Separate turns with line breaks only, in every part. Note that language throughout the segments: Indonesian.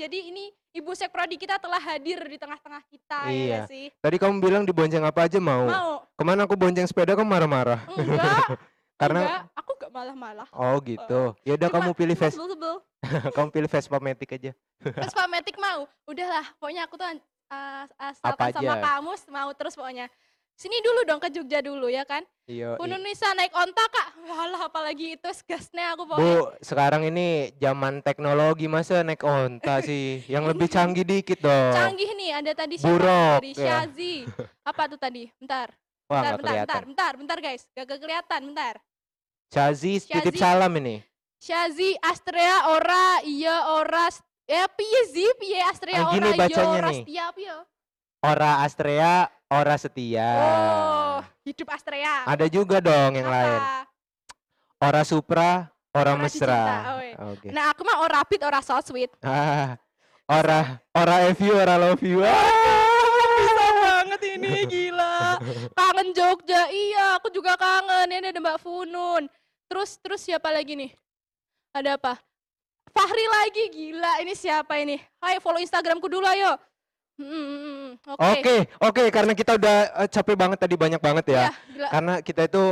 Jadi ini Ibu Sekprodi kita telah hadir di tengah-tengah kita ya
Iya.
nggak sih?
Tadi kamu bilang dibonceng apa aja mau.
Mau?
Ke mana aku bonceng sepeda kamu marah-marah.
Enggak.
Karena
enggak. Aku gak malah-malah.
oh gitu. Ya udah kamu pilih
cuma
Ves
sebel-sebel.
kamu pilih Vespa Matic aja.
Vespa Matic mau. Udahlah, pokoknya aku tuh uh, asalkan
Apa
sama
aja?
kamu mau terus pokoknya. Sini dulu dong ke Jogja dulu ya kan?
Iya.
Bu
i-
Nunisa naik onta kak. Walah apalagi itu gasnya aku pokoknya.
Bu, sekarang ini zaman teknologi masa naik onta sih. Yang lebih canggih dikit dong.
Canggih nih, ada tadi siapa?
Buruk,
Dari
ya.
Syazi. Apa tuh tadi? Bentar.
Wah,
bentar, bentar, bentar, bentar, bentar guys. Gak kelihatan, bentar.
Syazi titip
Syazi.
salam ini.
Syazi, Astrea, Ora, iya, Ora, ya piye sih, piye Astrea, Ora, iya, Ora,
nih.
Setia, piye?
Ora Astrea, Ora Setia.
Oh, hidup Astrea.
Ada juga dong yang
Apa?
lain. Ora Supra, Ora
Ora
Mesra.
Oh, iya.
Oke.
Nah, aku mah Ora Pit, Ora So Sweet.
Ah, ora ora F you, ora love you. Ah.
Bisa banget ini, gila. Kangen Jogja, iya, aku juga kangen. Ini ada Mbak Funun. Terus, terus siapa lagi nih? Ada apa? Fahri lagi, gila. Ini siapa ini? Hai, follow Instagramku dulu, ayo. Hmm, hmm, hmm, Oke.
Oke, oke karena kita udah eh, capek banget tadi banyak banget ya.
Iya, gila.
Karena kita itu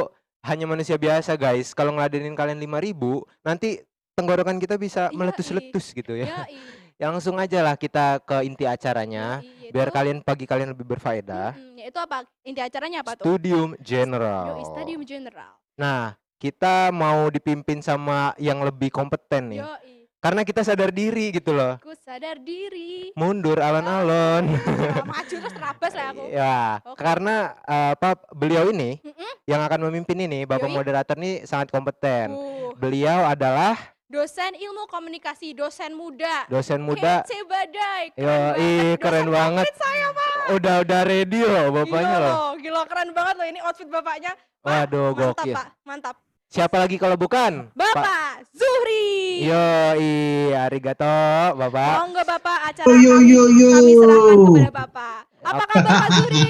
hanya manusia biasa, guys. Kalau ngeladenin kalian 5000, nanti tenggorokan kita bisa
Yoi.
meletus-letus gitu ya.
Yoi,
Ya langsung aja lah kita ke inti acaranya
yoi,
biar kalian pagi kalian lebih berfaedah.
Mm-mm, Itu apa? Inti acaranya apa tuh?
Studium General.
Yoi, Stadium General.
Nah, kita mau dipimpin sama yang lebih kompeten nih.
Yoi,
Karena kita sadar diri gitu loh.
aku sadar diri.
Mundur alon-alon.
Wah, Maju terus terabas lah aku.
ya,
Oke.
karena eh, apa beliau ini
Mm-mm.
yang akan memimpin ini, Bapak
Yoi.
moderator ini sangat kompeten.
Uh,
Beliau adalah
dosen ilmu komunikasi, dosen muda.
dosen muda.
Kece badai.
Yo,
banget.
ih,
Dosen
keren banget.
saya, Pak.
Udah udah ready loh bapaknya
gila
loh.
Gila keren banget loh ini outfit bapaknya. Pak,
Waduh,
mantap,
gokil.
Pak. Mantap.
Siapa lagi kalau bukan?
Bapak Zuhri.
Yo, i, arigato, Bapak.
Monggo Bapak acara
Yo, yo,
kami,
yo,
kami
yo.
serahkan kepada Bapak. Apa kabar Pak Zuhri?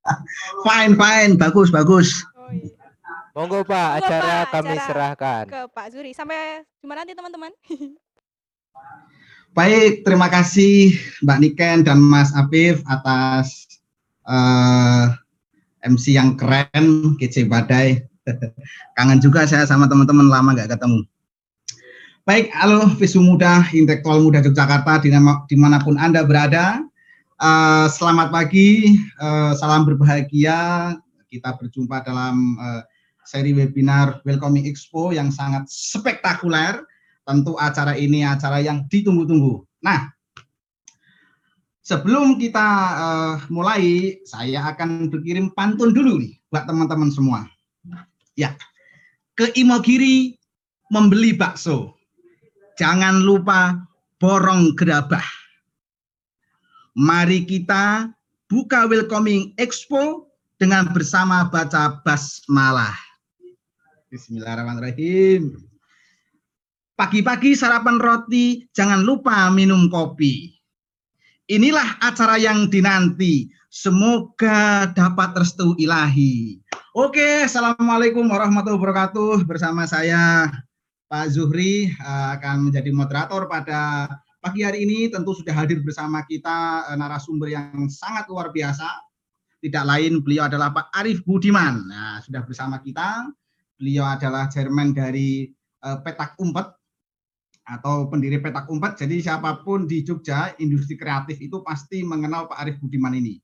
Fine, fine, bagus, bagus.
Oh, iya.
Monggo Pak,
Monggo,
acara
Pak,
kami
acara
serahkan.
Ke Pak Zuhri. Sampai jumpa nanti teman-teman.
Baik, terima kasih Mbak Niken dan Mas Afif atas eh, MC yang keren, kece badai. Kangen juga saya sama teman-teman lama nggak ketemu. Baik, halo Visu Muda, Intelektual Muda Yogyakarta, di mana pun Anda berada. Eh, selamat pagi, eh, salam berbahagia. Kita berjumpa dalam eh, seri webinar Welcoming Expo yang sangat spektakuler tentu acara ini acara yang ditunggu-tunggu. Nah, sebelum kita eh, mulai, saya akan berkirim pantun dulu nih buat teman-teman semua. Ya, ke Imogiri membeli bakso. Jangan lupa borong gerabah. Mari kita buka Welcoming Expo dengan bersama baca basmalah. Bismillahirrahmanirrahim. Pagi-pagi sarapan roti, jangan lupa minum kopi. Inilah acara yang dinanti. Semoga dapat restu ilahi. Oke, Assalamualaikum warahmatullahi wabarakatuh. Bersama saya Pak Zuhri eh, akan menjadi moderator pada pagi hari ini. Tentu sudah hadir bersama kita eh, narasumber yang sangat luar biasa. Tidak lain beliau adalah Pak Arif Budiman. Nah, sudah bersama kita. Beliau adalah chairman dari eh, Petak Umpet atau pendiri Petak Umpet. Jadi siapa pun di Jogja industri kreatif itu pasti mengenal Pak Arif Budiman ini.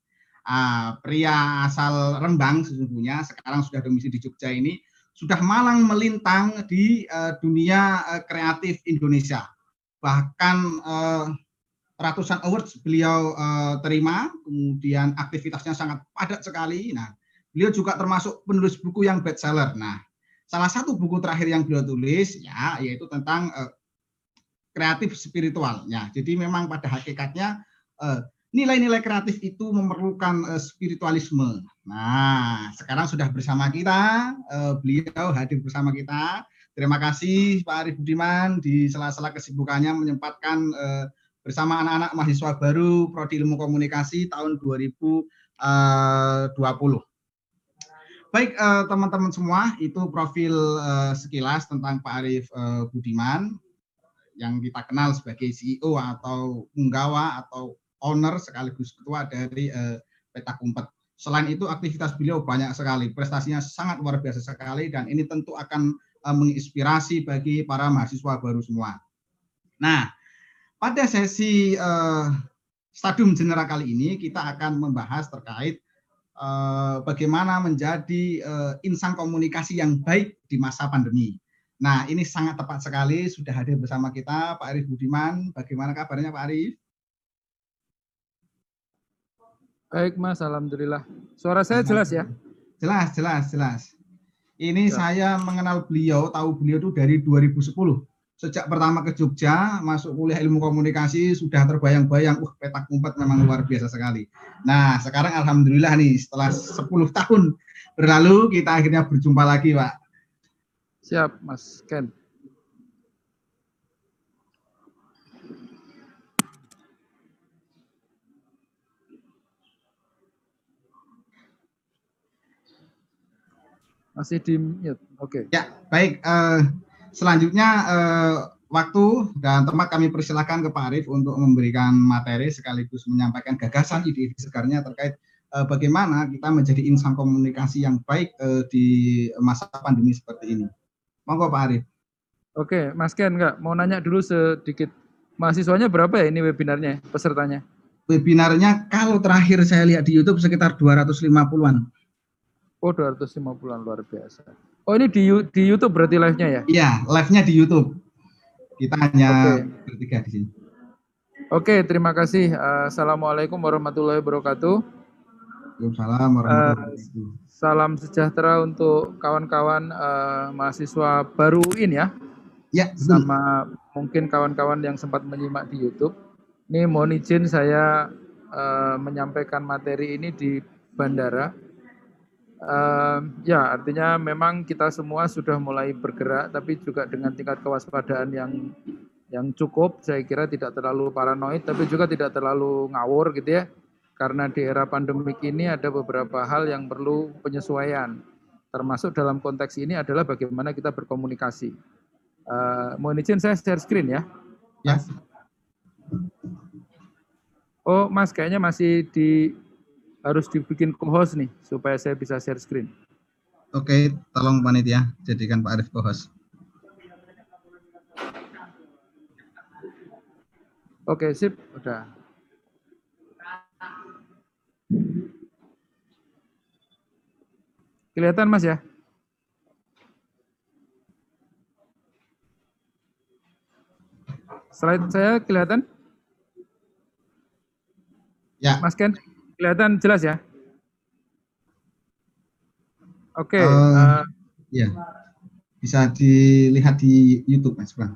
Ah, pria asal Rembang sesungguhnya sekarang sudah domisili di Jogja ini sudah malang melintang di eh, dunia eh, kreatif Indonesia. Bahkan eh, ratusan awards beliau eh, terima, kemudian aktivitasnya sangat padat sekali. Nah, beliau juga termasuk penulis buku yang bestseller. Nah, salah satu buku terakhir yang beliau tulis ya yaitu tentang eh, kreatif spiritual. Ya, jadi memang pada hakikatnya eh, nilai-nilai kreatif itu memerlukan eh, spiritualisme. Nah, sekarang sudah bersama kita, eh, beliau hadir bersama kita. Terima kasih Pak Arif Budiman di sela-sela kesibukannya menyempatkan eh, bersama anak-anak mahasiswa baru Prodi Ilmu Komunikasi tahun 2020. Baik teman-teman semua, itu profil sekilas tentang Pak Arif eh, Budiman yang kita kenal sebagai CEO atau punggawa atau owner sekaligus ketua dari uh, Petak Umpet. Selain itu aktivitas beliau banyak sekali, prestasinya sangat luar biasa sekali dan ini tentu akan uh, menginspirasi bagi para mahasiswa baru semua. Nah, pada sesi uh, stadium general kali ini kita akan membahas terkait bagaimana menjadi insan komunikasi yang baik di masa pandemi. Nah, ini sangat tepat sekali sudah hadir bersama kita Pak Arif Budiman. Bagaimana kabarnya Pak Arif?
Baik Mas, Alhamdulillah. Suara saya jelas ya?
Jelas, jelas, jelas. Ini ya. saya mengenal beliau, tahu beliau itu dari 2010. Sejak pertama ke Jogja, masuk kuliah ilmu komunikasi, sudah terbayang-bayang, uh petak umpet memang luar biasa sekali. Nah, sekarang Alhamdulillah nih, setelah 10 tahun berlalu, kita akhirnya berjumpa lagi Pak
Siap, Mas Ken. Masih di mute. Oke. Okay.
Ya, baik. Uh, selanjutnya uh, waktu dan tempat kami persilahkan ke Pak Arif untuk memberikan materi sekaligus menyampaikan gagasan ide-ide segarnya terkait uh, bagaimana kita menjadi insan komunikasi yang baik uh, di masa pandemi seperti ini. Monggo Pak Arif.
Oke, Mas Ken enggak mau nanya dulu sedikit. Mahasiswanya berapa ya ini webinarnya, pesertanya?
Webinarnya kalau terakhir saya lihat di YouTube sekitar 250-an.
Oh, 250-an luar biasa. Oh, ini di di YouTube berarti live-nya ya?
Iya, live-nya di YouTube. Kita hanya okay. bertiga di sini.
Oke, terima kasih. Assalamualaikum warahmatullahi wabarakatuh.
Waalaikumsalam warahmatullahi wabarakatuh. Uh,
Salam sejahtera untuk kawan-kawan uh, mahasiswa baru ini ya.
Ya.
Sama mungkin kawan-kawan yang sempat menyimak di YouTube. Ini mohon izin saya uh, menyampaikan materi ini di bandara. Uh, ya, artinya memang kita semua sudah mulai bergerak, tapi juga dengan tingkat kewaspadaan yang yang cukup. Saya kira tidak terlalu paranoid, tapi juga tidak terlalu ngawur gitu ya karena di era pandemik ini ada beberapa hal yang perlu penyesuaian. Termasuk dalam konteks ini adalah bagaimana kita berkomunikasi. Uh, mohon izin saya share screen ya.
Ya.
Oh, Mas, kayaknya masih di harus dibikin co-host nih supaya saya bisa share screen.
Oke, tolong panitia jadikan Pak Arif co-host.
Oke, sip, udah. Kelihatan Mas ya? Slide saya kelihatan?
Ya.
Mas Ken, kelihatan jelas ya? Oke. Okay, uh,
uh, eh, ya. Bisa dilihat di YouTube Mas Bang.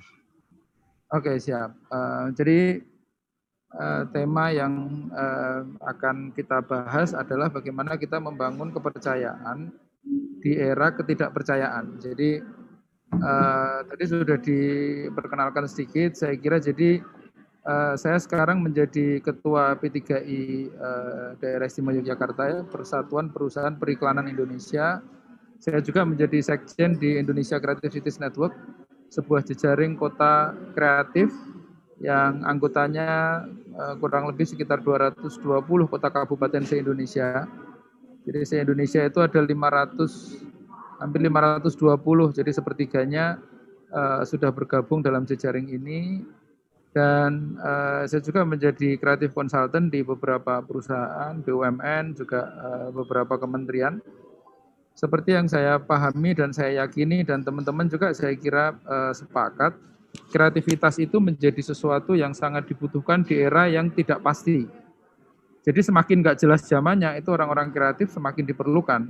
Oke, okay, siap. Uh, jadi uh, tema yang uh, akan kita bahas adalah bagaimana kita membangun kepercayaan di era ketidakpercayaan. Jadi uh, tadi sudah diperkenalkan sedikit. Saya kira jadi uh, saya sekarang menjadi ketua P3I uh, eh, Daerah Istimewa Yogyakarta ya, Persatuan Perusahaan Periklanan Indonesia. Saya juga menjadi sekjen di Indonesia Creative Cities Network, sebuah jejaring kota kreatif yang anggotanya uh, kurang lebih sekitar 220 kota kabupaten se-Indonesia jadi se-Indonesia itu ada 500 hampir 520. Jadi sepertiganya uh, sudah bergabung dalam jejaring ini dan uh, saya juga menjadi kreatif konsultan di beberapa perusahaan BUMN juga uh, beberapa kementerian. Seperti yang saya pahami dan saya yakini dan teman-teman juga saya kira uh, sepakat, kreativitas itu menjadi sesuatu yang sangat dibutuhkan di era yang tidak pasti jadi semakin nggak jelas zamannya itu orang-orang kreatif semakin diperlukan.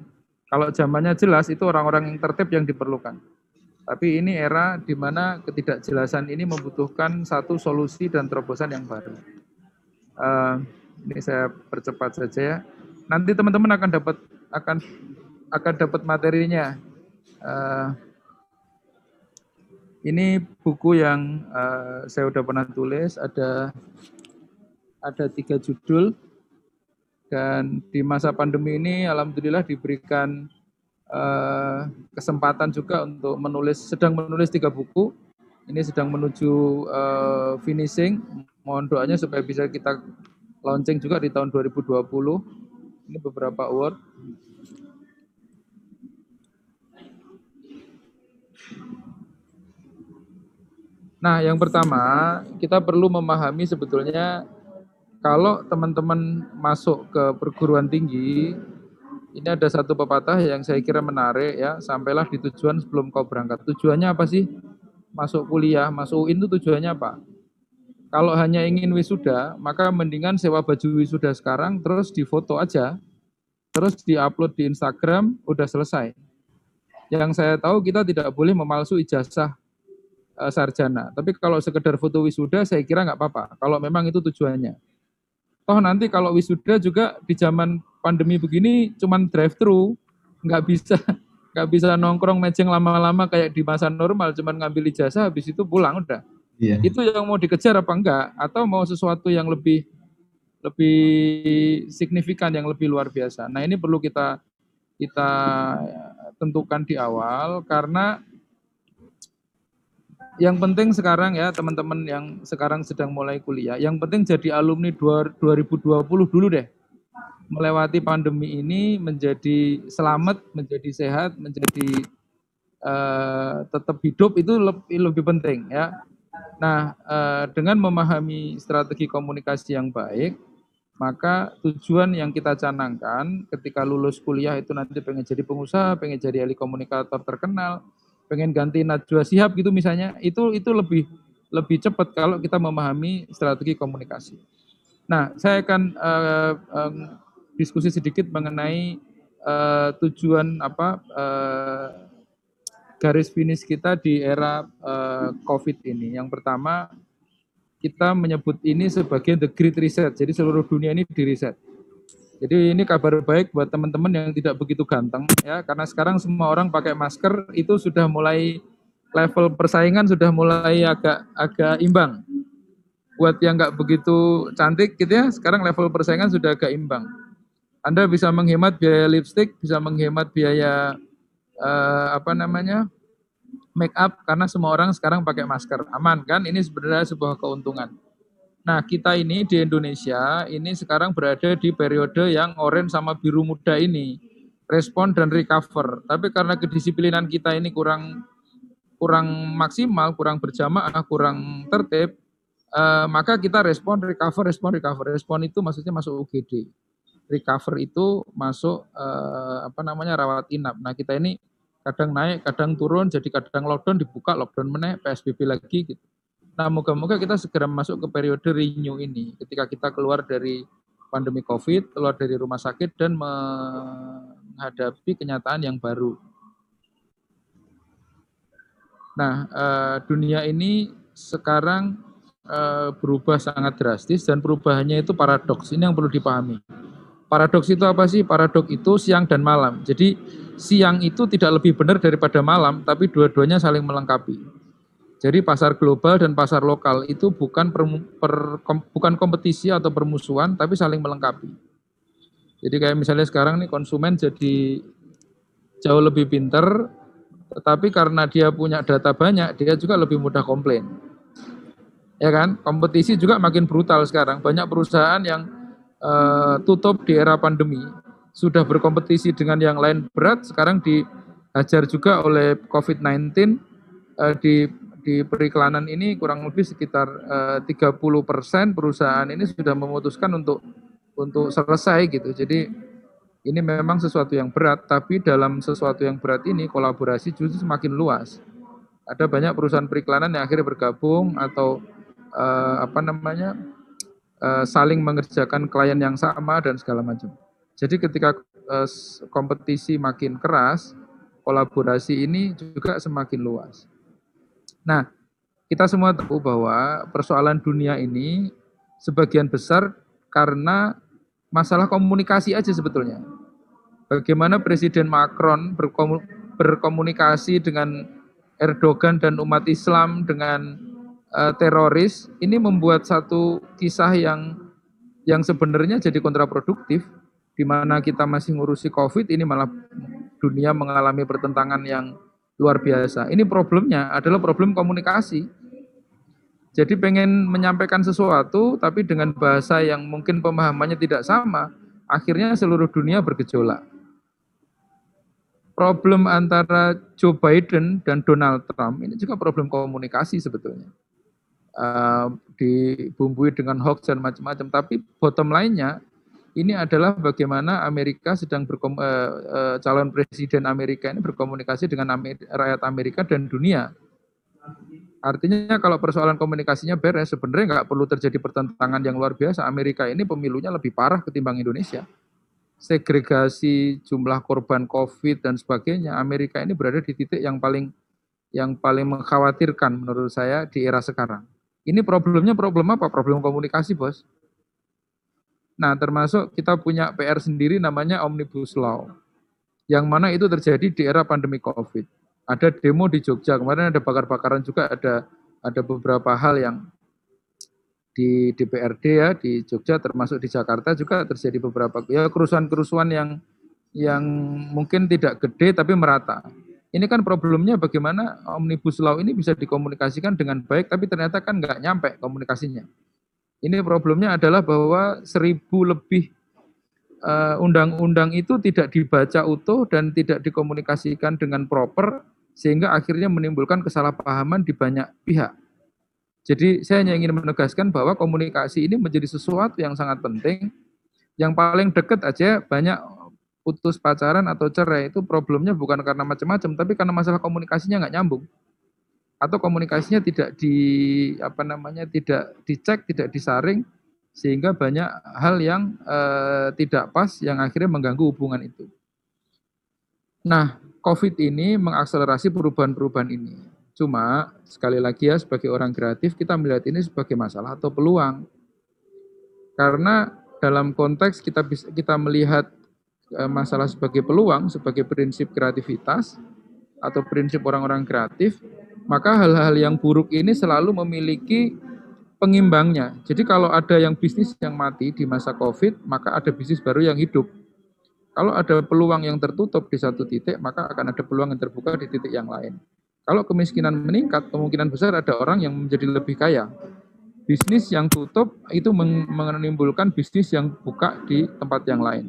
Kalau zamannya jelas itu orang-orang yang tertib yang diperlukan. Tapi ini era di mana ketidakjelasan ini membutuhkan satu solusi dan terobosan yang baru. Uh, ini saya percepat saja ya. Nanti teman-teman akan dapat akan akan dapat materinya. Uh, ini buku yang uh, saya sudah pernah tulis. Ada ada tiga judul dan di masa pandemi ini alhamdulillah diberikan uh, kesempatan juga untuk menulis sedang menulis tiga buku Ini sedang menuju uh, finishing. Mohon doanya supaya bisa kita launching juga di tahun 2020. Ini beberapa award. Nah, yang pertama, kita perlu memahami sebetulnya kalau teman-teman masuk ke perguruan tinggi, ini ada satu pepatah yang saya kira menarik ya, sampailah di tujuan sebelum kau berangkat. Tujuannya apa sih? Masuk kuliah, masuk UIN itu tujuannya apa? Kalau hanya ingin wisuda, maka mendingan sewa baju wisuda sekarang, terus difoto aja, terus diupload di Instagram, udah selesai. Yang saya tahu kita tidak boleh memalsu ijazah uh, sarjana. Tapi kalau sekedar foto wisuda saya kira nggak apa-apa. Kalau memang itu tujuannya. Toh nanti kalau wisuda juga di zaman pandemi begini cuman drive thru, nggak bisa nggak bisa nongkrong mejeng lama-lama kayak di masa normal, cuman ngambil ijazah habis itu pulang udah. Iya. Itu yang mau dikejar apa enggak? Atau mau sesuatu yang lebih lebih signifikan, yang lebih luar biasa. Nah ini perlu kita kita tentukan di awal karena yang penting sekarang ya teman-teman yang sekarang sedang mulai kuliah, yang penting jadi alumni 2020 dulu deh. Melewati pandemi ini menjadi selamat, menjadi sehat, menjadi uh, tetap hidup itu lebih, lebih penting ya. Nah, uh, dengan memahami strategi komunikasi yang baik, maka tujuan yang kita canangkan ketika lulus kuliah itu nanti pengen jadi pengusaha, pengen jadi ahli komunikator terkenal, pengen ganti Najwa Sihab gitu misalnya, itu itu lebih lebih cepat kalau kita memahami strategi komunikasi. Nah, saya akan uh, um, diskusi sedikit mengenai uh, tujuan apa uh, garis finish kita di era uh, COVID ini. Yang pertama, kita menyebut ini sebagai the great reset. Jadi seluruh dunia ini di reset. Jadi ini kabar baik buat teman-teman yang tidak begitu ganteng ya, karena sekarang semua orang pakai masker itu sudah mulai level persaingan sudah mulai agak agak imbang. Buat yang nggak begitu cantik gitu ya, sekarang level persaingan sudah agak imbang. Anda bisa menghemat biaya lipstick, bisa menghemat biaya uh, apa namanya make up karena semua orang sekarang pakai masker, aman kan? Ini sebenarnya sebuah keuntungan. Nah, kita ini di Indonesia ini sekarang berada di periode yang orange sama biru muda ini, respon dan recover. Tapi karena kedisiplinan kita ini kurang kurang maksimal, kurang berjamaah, kurang tertib, eh, maka kita respon, recover, respon, recover. Respon itu maksudnya masuk UGD. Recover itu masuk eh, apa namanya rawat inap. Nah, kita ini kadang naik, kadang turun, jadi kadang lockdown dibuka, lockdown menaik, PSBB lagi gitu. Nah, moga-moga kita segera masuk ke periode renew ini ketika kita keluar dari pandemi Covid, keluar dari rumah sakit dan menghadapi kenyataan yang baru. Nah, eh, dunia ini sekarang eh, berubah sangat drastis dan perubahannya itu paradoks. Ini yang perlu dipahami. Paradoks itu apa sih? Paradoks itu siang dan malam. Jadi siang itu tidak lebih benar daripada malam, tapi dua-duanya saling melengkapi. Jadi pasar global dan pasar lokal itu bukan per, per, kom, bukan kompetisi atau permusuhan, tapi saling melengkapi. Jadi kayak misalnya sekarang nih konsumen jadi jauh lebih pinter, tetapi karena dia punya data banyak, dia juga lebih mudah komplain. Ya kan? Kompetisi juga makin brutal sekarang. Banyak perusahaan yang uh, tutup di era pandemi sudah berkompetisi dengan yang lain berat, sekarang dihajar juga oleh COVID-19 uh, di di periklanan ini kurang lebih sekitar eh, 30 persen perusahaan ini sudah memutuskan untuk untuk selesai gitu. Jadi ini memang sesuatu yang berat, tapi dalam sesuatu yang berat ini kolaborasi justru semakin luas. Ada banyak perusahaan periklanan yang akhirnya bergabung atau eh, apa namanya eh, saling mengerjakan klien yang sama dan segala macam. Jadi ketika eh, kompetisi makin keras, kolaborasi ini juga semakin luas. Nah, kita semua tahu bahwa persoalan dunia ini sebagian besar karena masalah komunikasi aja sebetulnya. Bagaimana Presiden Macron berkomunikasi dengan Erdogan dan umat Islam dengan uh, teroris ini membuat satu kisah yang yang sebenarnya jadi kontraproduktif di mana kita masih ngurusi Covid ini malah dunia mengalami pertentangan yang luar biasa. Ini problemnya adalah problem komunikasi. Jadi pengen menyampaikan sesuatu tapi dengan bahasa yang mungkin pemahamannya tidak sama, akhirnya seluruh dunia bergejolak. Problem antara Joe Biden dan Donald Trump ini juga problem komunikasi sebetulnya. Uh, dibumbui dengan hoax dan macam-macam, tapi bottom lainnya ini adalah bagaimana Amerika sedang berkom, uh, uh, calon presiden Amerika ini berkomunikasi dengan Amer rakyat Amerika dan dunia. Artinya kalau persoalan komunikasinya beres, sebenarnya nggak perlu terjadi pertentangan yang luar biasa. Amerika ini pemilunya lebih parah ketimbang Indonesia. Segregasi jumlah korban COVID dan sebagainya, Amerika ini berada di titik yang paling yang paling mengkhawatirkan menurut saya di era sekarang. Ini problemnya problem apa? Problem komunikasi, bos. Nah, termasuk kita punya PR sendiri namanya Omnibus Law. Yang mana itu terjadi di era pandemi Covid. Ada demo di Jogja, kemarin ada bakar-bakaran juga, ada ada beberapa hal yang di DPRD ya di Jogja termasuk di Jakarta juga terjadi beberapa ya kerusuhan-kerusuhan yang yang mungkin tidak gede tapi merata. Ini kan problemnya bagaimana Omnibus Law ini bisa dikomunikasikan dengan baik tapi ternyata kan nggak nyampe komunikasinya. Ini problemnya adalah bahwa seribu lebih eh, undang-undang uh, itu tidak dibaca utuh dan tidak dikomunikasikan dengan proper sehingga akhirnya menimbulkan kesalahpahaman di banyak pihak. Jadi saya hanya ingin menegaskan bahwa komunikasi ini menjadi sesuatu yang sangat penting. Yang paling dekat aja banyak putus pacaran atau cerai itu problemnya bukan karena macam-macam, tapi karena masalah komunikasinya nggak nyambung atau komunikasinya tidak di apa namanya tidak dicek, tidak disaring sehingga banyak hal yang eh, tidak pas yang akhirnya mengganggu hubungan itu. Nah, COVID ini mengakselerasi perubahan-perubahan ini. Cuma sekali lagi ya sebagai orang kreatif kita melihat ini sebagai masalah atau peluang. Karena dalam konteks kita bisa kita melihat masalah sebagai peluang, sebagai prinsip kreativitas atau prinsip orang-orang kreatif, maka hal-hal yang buruk ini selalu memiliki pengimbangnya. Jadi kalau ada yang bisnis yang mati di masa COVID, maka ada bisnis baru yang hidup. Kalau ada peluang yang tertutup di satu titik, maka akan ada peluang yang terbuka di titik yang lain. Kalau kemiskinan meningkat, kemungkinan besar ada orang yang menjadi lebih kaya. Bisnis yang tutup itu menimbulkan bisnis yang buka di tempat yang lain.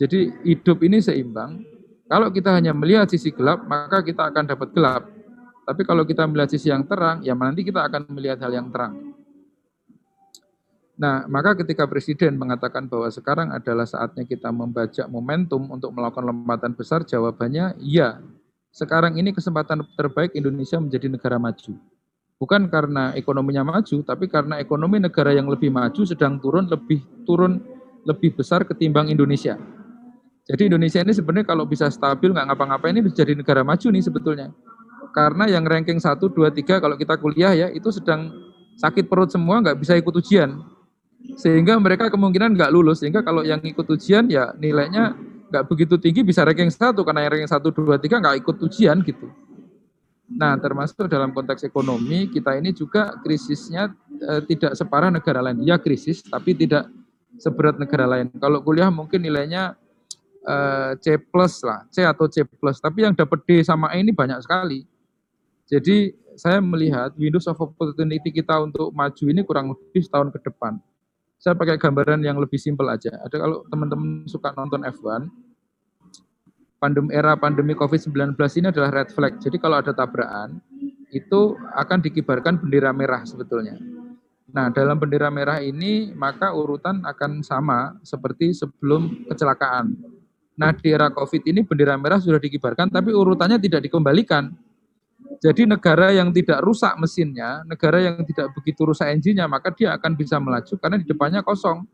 Jadi hidup ini seimbang. Kalau kita hanya melihat sisi gelap, maka kita akan dapat gelap. Tapi kalau kita melihat sisi yang terang, ya nanti kita akan melihat hal yang terang. Nah, maka ketika Presiden mengatakan bahwa sekarang adalah saatnya kita membajak momentum untuk melakukan lompatan besar, jawabannya iya. Sekarang ini kesempatan terbaik Indonesia menjadi negara maju. Bukan karena ekonominya maju, tapi karena ekonomi negara yang lebih maju sedang turun lebih turun lebih besar ketimbang Indonesia. Jadi Indonesia ini sebenarnya kalau bisa stabil nggak ngapa-ngapain ini bisa jadi negara maju nih sebetulnya karena yang ranking 1, 2, 3 kalau kita kuliah ya itu sedang sakit perut semua nggak bisa ikut ujian sehingga mereka kemungkinan nggak lulus sehingga kalau yang ikut ujian ya nilainya nggak begitu tinggi bisa ranking 1 karena yang ranking 1, 2, 3 nggak ikut ujian gitu. Nah termasuk dalam konteks ekonomi kita ini juga krisisnya eh, tidak separah negara lain. Ya krisis tapi tidak seberat negara lain. Kalau kuliah mungkin nilainya eh, C plus lah, C atau C plus. Tapi yang dapat D sama E ini banyak sekali. Jadi saya melihat Windows of Opportunity kita untuk maju ini kurang lebih setahun ke depan. Saya pakai gambaran yang lebih simpel aja. Ada kalau teman-teman suka nonton F1, pandemi era pandemi COVID-19 ini adalah red flag. Jadi kalau ada tabrakan, itu akan dikibarkan bendera merah sebetulnya. Nah, dalam bendera merah ini maka urutan akan sama seperti sebelum kecelakaan. Nah, di era COVID ini bendera merah sudah dikibarkan tapi urutannya tidak dikembalikan jadi negara yang tidak rusak mesinnya, negara yang tidak begitu rusak engine-nya, maka dia akan bisa melaju karena di depannya kosong.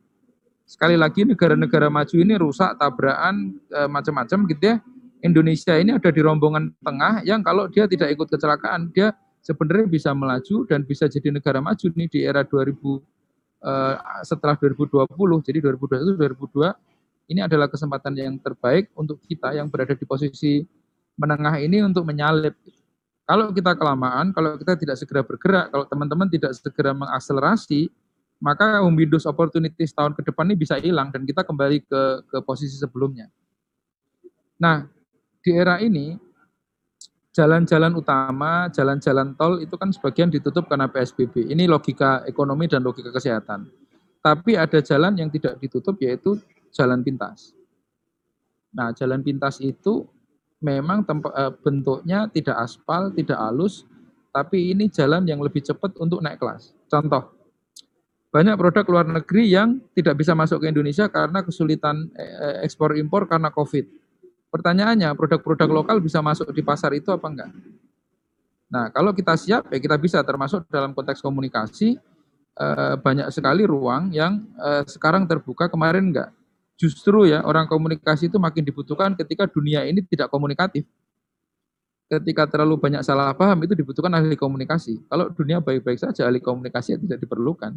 Sekali lagi negara-negara maju ini rusak, tabrakan, e, macam-macam gitu ya. Indonesia ini ada di rombongan tengah yang kalau dia tidak ikut kecelakaan, dia sebenarnya bisa melaju dan bisa jadi negara maju nih di era 2000 e, setelah 2020. Jadi 2021 2022 ini adalah kesempatan yang terbaik untuk kita yang berada di posisi menengah ini untuk menyalip kalau kita kelamaan, kalau kita tidak segera bergerak, kalau teman-teman tidak segera mengakselerasi, maka Windows opportunity tahun ke depan ini bisa hilang dan kita kembali ke, ke posisi sebelumnya. Nah, di era ini, jalan-jalan utama, jalan-jalan tol itu kan sebagian ditutup karena PSBB. Ini logika ekonomi dan logika kesehatan. Tapi ada jalan yang tidak ditutup yaitu jalan pintas. Nah, jalan pintas itu memang eh, bentuknya tidak aspal, tidak halus, tapi ini jalan yang lebih cepat untuk naik kelas. Contoh, banyak produk luar negeri yang tidak bisa masuk ke Indonesia karena kesulitan eh, ekspor impor karena COVID Pertanyaannya, produk-produk lokal bisa masuk di pasar itu apa enggak? Nah, kalau kita siap, ya kita bisa termasuk dalam konteks komunikasi, eh, banyak sekali ruang yang eh, sekarang terbuka, kemarin enggak. Justru ya, orang komunikasi itu makin dibutuhkan ketika dunia ini tidak komunikatif. Ketika terlalu banyak salah paham, itu dibutuhkan ahli komunikasi. Kalau dunia baik-baik saja, ahli komunikasi tidak diperlukan.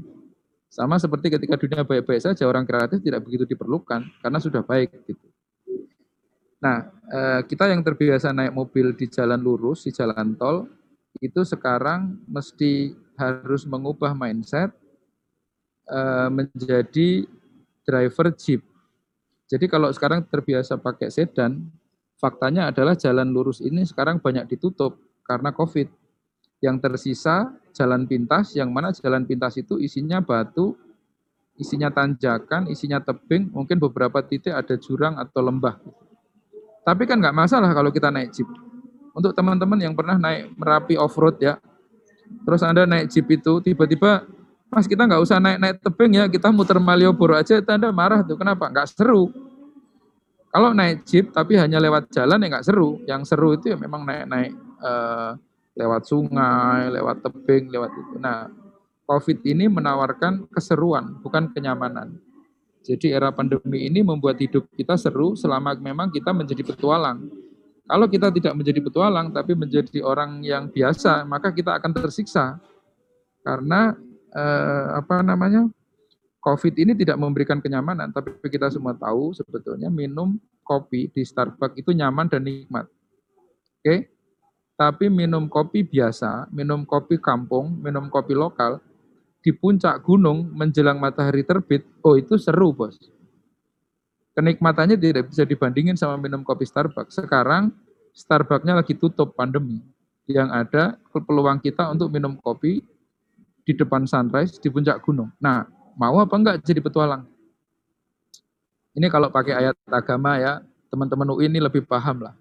Sama seperti ketika dunia baik-baik saja, orang kreatif tidak begitu diperlukan, karena sudah baik. gitu. Nah, eh, kita yang terbiasa naik mobil di jalan lurus, di jalan tol, itu sekarang mesti harus mengubah mindset eh, menjadi driver jeep. Jadi kalau sekarang terbiasa pakai sedan, faktanya adalah jalan lurus ini sekarang banyak ditutup karena COVID. Yang tersisa jalan pintas, yang mana jalan pintas itu isinya batu, isinya tanjakan, isinya tebing, mungkin beberapa titik ada jurang atau lembah. Tapi kan nggak masalah kalau kita naik jeep. Untuk teman-teman yang pernah naik Merapi off-road ya, terus Anda naik jeep itu, tiba-tiba, Mas kita nggak usah naik-naik tebing ya, kita muter Malioboro aja, itu Anda marah tuh. Kenapa? Nggak seru. Kalau naik jeep tapi hanya lewat jalan ya nggak seru. Yang seru itu ya memang naik-naik uh, lewat sungai, lewat tebing, lewat itu. Nah, COVID ini menawarkan keseruan, bukan kenyamanan. Jadi era pandemi ini membuat hidup kita seru selama memang kita menjadi petualang. Kalau kita tidak menjadi petualang tapi menjadi orang yang biasa, maka kita akan tersiksa. Karena eh, apa namanya? Covid ini tidak memberikan kenyamanan, tapi kita semua tahu sebetulnya minum kopi di Starbucks itu nyaman dan nikmat. Oke? Tapi minum kopi biasa, minum kopi kampung, minum kopi lokal di puncak gunung menjelang matahari terbit, oh itu seru bos. Kenikmatannya tidak bisa dibandingin sama minum kopi Starbucks. Sekarang Starbucksnya lagi tutup pandemi. Yang ada peluang kita untuk minum kopi di depan sunrise di puncak gunung. Nah, mau apa enggak jadi petualang? Ini kalau pakai ayat agama ya, teman-teman UI ini lebih paham lah.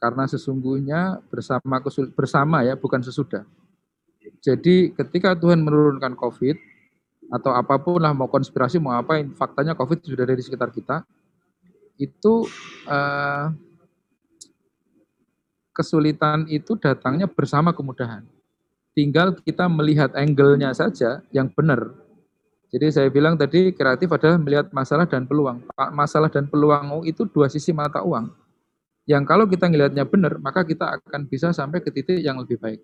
Karena sesungguhnya bersama bersama ya, bukan sesudah. Jadi ketika Tuhan menurunkan COVID atau apa pun lah mau konspirasi mau apa, faktanya COVID sudah dari sekitar kita, itu uh, kesulitan itu datangnya bersama kemudahan. Tinggal kita melihat angle-nya saja yang benar. Jadi saya bilang tadi kreatif adalah melihat masalah dan peluang. Masalah dan peluang itu dua sisi mata uang. Yang kalau kita melihatnya benar, maka kita akan bisa sampai ke titik yang lebih baik.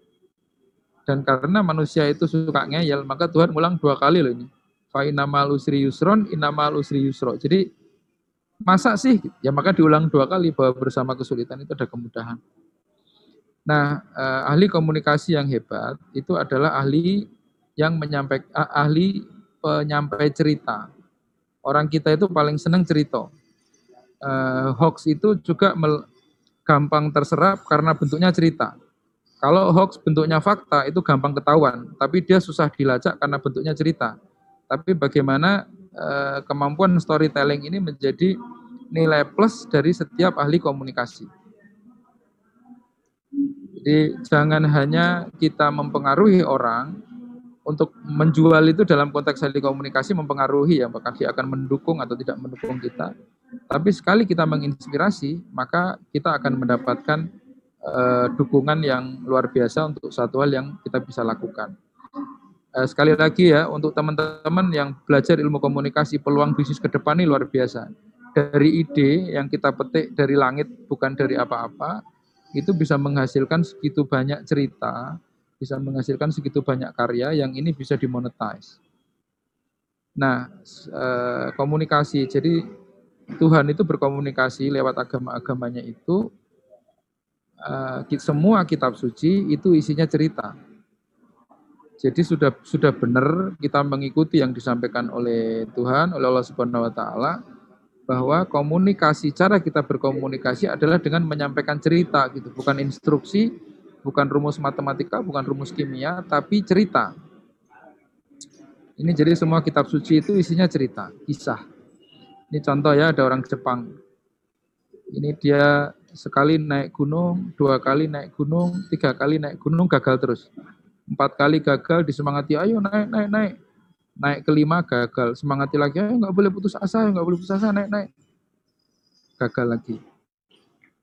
Dan karena manusia itu suka ngeyel, maka Tuhan ulang dua kali loh ini. Fa inamal usri yusron, inamal usri yusro. Jadi masa sih? Ya maka diulang dua kali bahwa bersama kesulitan itu ada kemudahan. Nah, eh, ahli komunikasi yang hebat itu adalah ahli yang menyampaikan ahli penyampai cerita. Orang kita itu paling senang cerita. Eh, hoax itu juga gampang terserap karena bentuknya cerita. Kalau hoax bentuknya fakta itu gampang ketahuan, tapi dia susah dilacak karena bentuknya cerita. Tapi bagaimana eh, kemampuan storytelling ini menjadi nilai plus dari setiap ahli komunikasi. Jadi jangan hanya kita mempengaruhi orang untuk menjual itu dalam konteks komunikasi mempengaruhi ya, apakah dia akan mendukung atau tidak mendukung kita. Tapi sekali kita menginspirasi, maka kita akan mendapatkan uh, dukungan yang luar biasa untuk satu hal yang kita bisa lakukan. Uh, sekali lagi ya, untuk teman-teman yang belajar ilmu komunikasi, peluang bisnis ke depan ini luar biasa. Dari ide yang kita petik dari langit, bukan dari apa-apa, itu bisa menghasilkan segitu banyak cerita, bisa menghasilkan segitu banyak karya yang ini bisa dimonetize. Nah, uh, komunikasi, jadi Tuhan itu berkomunikasi lewat agama-agamanya itu uh, semua kitab suci itu isinya cerita. Jadi sudah sudah benar kita mengikuti yang disampaikan oleh Tuhan, oleh Allah Subhanahu wa taala. Bahwa komunikasi cara kita berkomunikasi adalah dengan menyampaikan cerita gitu, bukan instruksi, bukan rumus matematika, bukan rumus kimia, tapi cerita. Ini jadi semua kitab suci itu isinya cerita, kisah. Ini contoh ya, ada orang Jepang. Ini dia sekali naik gunung, dua kali naik gunung, tiga kali naik gunung, gagal terus. Empat kali gagal, disemangati, ayo naik, naik, naik. Naik kelima gagal, semangati lagi, ayo nggak boleh putus asa, nggak boleh putus asa, naik, naik. Gagal lagi.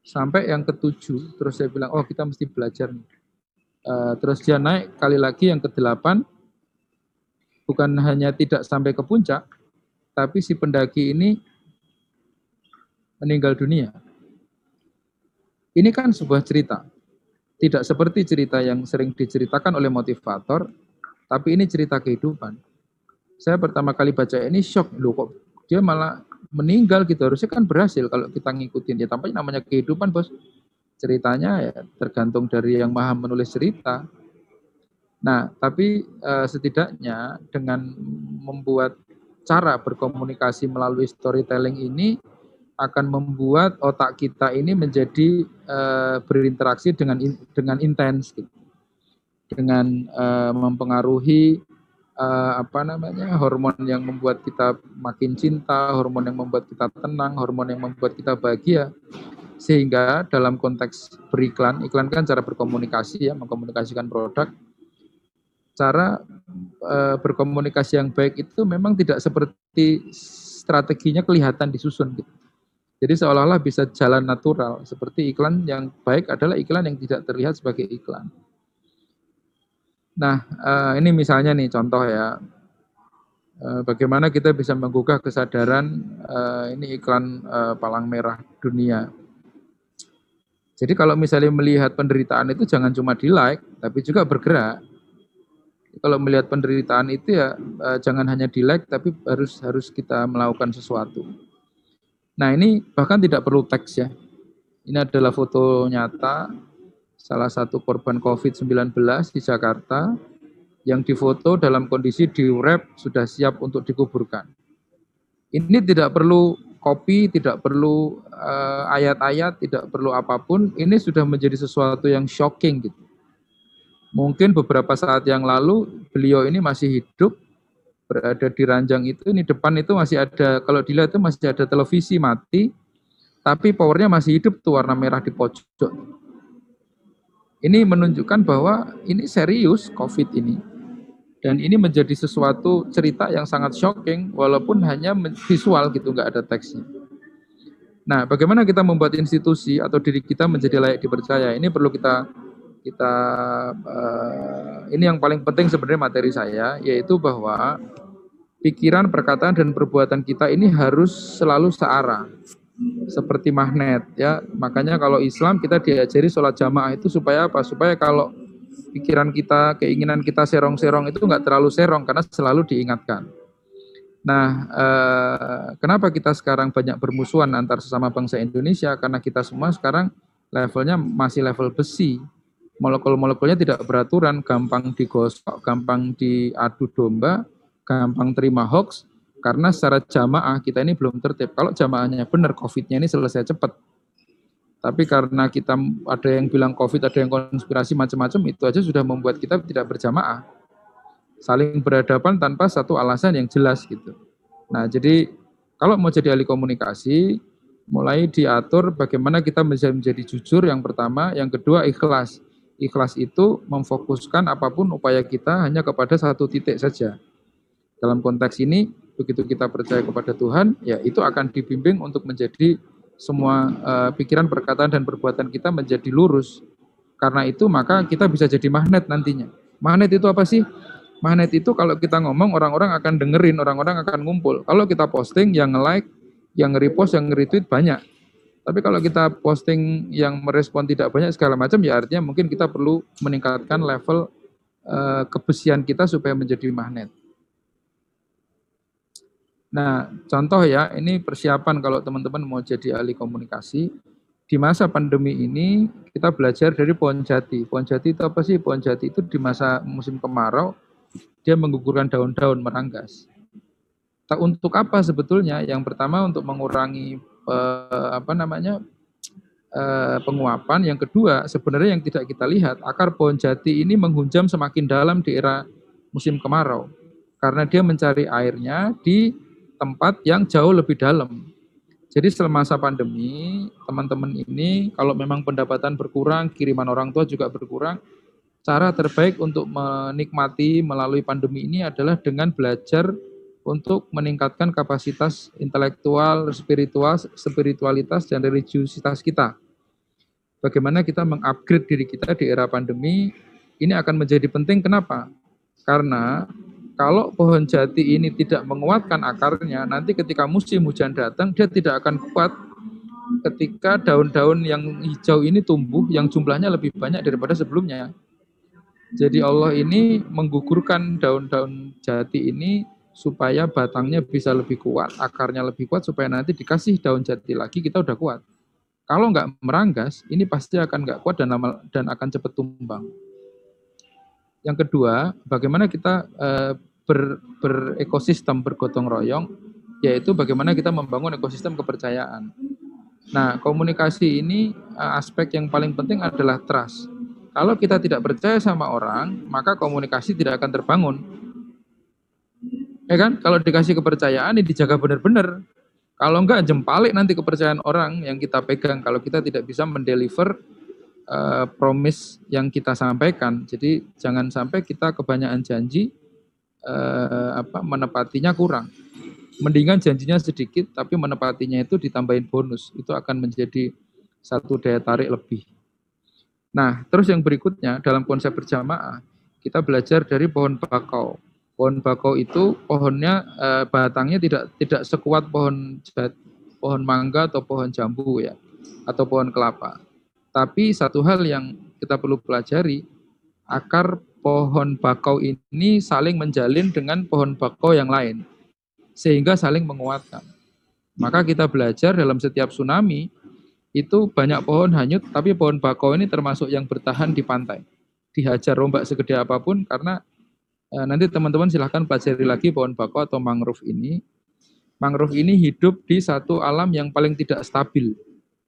Sampai yang ketujuh, terus saya bilang, oh kita mesti belajar nih. Uh, terus dia naik kali lagi yang kedelapan, bukan hanya tidak sampai ke puncak, tapi si pendaki ini meninggal dunia. Ini kan sebuah cerita. Tidak seperti cerita yang sering diceritakan oleh motivator, tapi ini cerita kehidupan. Saya pertama kali baca ini shock, loh kok dia malah meninggal gitu. Harusnya kan berhasil kalau kita ngikutin. Ya tampaknya namanya kehidupan bos. Ceritanya ya tergantung dari yang maha menulis cerita. Nah, tapi uh, setidaknya dengan membuat cara berkomunikasi melalui storytelling ini akan membuat otak kita ini menjadi uh, berinteraksi dengan dengan intens gitu. dengan uh, mempengaruhi uh, apa namanya hormon yang membuat kita makin cinta, hormon yang membuat kita tenang, hormon yang membuat kita bahagia. Sehingga dalam konteks beriklan, iklan kan cara berkomunikasi ya, mengkomunikasikan produk cara e, berkomunikasi yang baik itu memang tidak seperti strateginya kelihatan disusun gitu. Jadi seolah-olah bisa jalan natural seperti iklan yang baik adalah iklan yang tidak terlihat sebagai iklan. Nah, e, ini misalnya nih contoh ya. E, bagaimana kita bisa menggugah kesadaran e, ini iklan palang merah dunia. Jadi kalau misalnya melihat penderitaan itu jangan cuma di like, tapi juga bergerak kalau melihat penderitaan itu ya jangan hanya di like tapi harus harus kita melakukan sesuatu. Nah ini bahkan tidak perlu teks ya. Ini adalah foto nyata salah satu korban COVID-19 di Jakarta yang difoto dalam kondisi diurep sudah siap untuk dikuburkan. Ini tidak perlu kopi, tidak perlu eh, ayat-ayat, uh, tidak perlu apa pun. Ini sudah menjadi sesuatu yang shocking gitu Mungkin beberapa saat yang lalu beliau ini masih hidup, berada di ranjang itu, ini depan itu masih ada, kalau dilihat itu masih ada televisi mati, tapi powernya masih hidup tuh warna merah di pojok. Ini menunjukkan bahwa ini serius COVID ini. Dan ini menjadi sesuatu cerita yang sangat shocking, walaupun hanya visual gitu, nggak ada teksnya. Nah, bagaimana kita membuat institusi atau diri kita menjadi layak dipercaya? Ini perlu kita kita uh, ini yang paling penting sebenarnya materi saya yaitu bahwa pikiran, perkataan dan perbuatan kita ini harus selalu searah seperti magnet ya. Makanya kalau Islam kita diajari sholat jamaah itu supaya apa? Supaya kalau pikiran kita, keinginan kita serong-serong itu nggak terlalu serong karena selalu diingatkan. Nah, eh, kenapa kita sekarang banyak bermusuhan antar sesama bangsa Indonesia? Karena kita semua sekarang levelnya masih level besi molekul-molekulnya tidak beraturan, gampang digosok, gampang diadu domba, gampang terima hoax, karena secara jamaah kita ini belum tertib. Kalau jamaahnya benar, COVID-nya ini selesai cepat. Tapi karena kita ada yang bilang COVID, ada yang konspirasi macam-macam, itu aja sudah membuat kita tidak berjamaah. Saling berhadapan tanpa satu alasan yang jelas gitu. Nah, jadi kalau mau jadi ahli komunikasi, mulai diatur bagaimana kita bisa menjadi jujur yang pertama, yang kedua ikhlas Ikhlas itu memfokuskan apa pun upaya kita hanya kepada satu titik saja. Dalam konteks ini, begitu kita percaya kepada Tuhan, ya itu akan dibimbing untuk menjadi semua uh, pikiran, perkataan, dan perbuatan kita menjadi lurus. Karena itu maka kita bisa jadi magnet nantinya. Magnet itu apa sih? Magnet itu kalau kita ngomong orang-orang akan dengerin, orang-orang akan ngumpul. Kalau kita posting, yang nge-like, yang nge-repost, yang nge-retweet banyak. Tapi kalau kita posting yang merespon tidak banyak segala macam, ya artinya mungkin kita perlu meningkatkan level uh, kebesian kita supaya menjadi magnet. Nah, contoh ya, ini persiapan kalau teman-teman mau jadi ahli komunikasi. Di masa pandemi ini, kita belajar dari pohon jati. Pohon jati itu apa sih? Pohon jati itu di masa musim kemarau, dia menggugurkan daun-daun meranggas. Untuk apa sebetulnya? Yang pertama untuk mengurangi eh, apa namanya eh, penguapan. Yang kedua sebenarnya yang tidak kita lihat akar pohon jati ini menghunjam semakin dalam di era musim kemarau karena dia mencari airnya di tempat yang jauh lebih dalam. Jadi selama masa pandemi, teman-teman ini kalau memang pendapatan berkurang, kiriman orang tua juga berkurang, cara terbaik untuk menikmati melalui pandemi ini adalah dengan belajar untuk meningkatkan kapasitas intelektual, spiritual, spiritualitas dan religiusitas kita. Bagaimana kita mengupgrade diri kita di era pandemi ini akan menjadi penting. Kenapa? Karena kalau pohon jati ini tidak menguatkan akarnya, nanti ketika musim hujan datang dia tidak akan kuat ketika daun-daun yang hijau ini tumbuh yang jumlahnya lebih banyak daripada sebelumnya. Jadi Allah ini menggugurkan daun-daun jati ini supaya batangnya bisa lebih kuat, akarnya lebih kuat supaya nanti dikasih daun jati lagi kita udah kuat. Kalau nggak meranggas, ini pasti akan nggak kuat dan dan akan cepat tumbang. Yang kedua, bagaimana kita uh, ber, berekosistem bergotong royong, yaitu bagaimana kita membangun ekosistem kepercayaan. Nah, komunikasi ini uh, aspek yang paling penting adalah trust. Kalau kita tidak percaya sama orang, maka komunikasi tidak akan terbangun Ya kan? Kalau dikasih kepercayaan ini dijaga benar-benar. Kalau enggak jempalik nanti kepercayaan orang yang kita pegang kalau kita tidak bisa mendeliver uh, promise yang kita sampaikan. Jadi jangan sampai kita kebanyakan janji uh, apa menepatinya kurang. Mendingan janjinya sedikit tapi menepatinya itu ditambahin bonus. Itu akan menjadi satu daya tarik lebih. Nah, terus yang berikutnya dalam konsep berjamaah, kita belajar dari pohon bakau pohon bakau itu pohonnya eh, batangnya tidak tidak sekuat pohon pohon mangga atau pohon jambu ya atau pohon kelapa. Tapi satu hal yang kita perlu pelajari, akar pohon bakau ini saling menjalin dengan pohon bakau yang lain sehingga saling menguatkan. Maka kita belajar dalam setiap tsunami itu banyak pohon hanyut, tapi pohon bakau ini termasuk yang bertahan di pantai. Dihajar rombak segede apa pun karena Eh, nanti teman-teman silahkan pelajari lagi pohon bakau atau mangrove ini. Mangrove ini hidup di satu alam yang paling tidak stabil.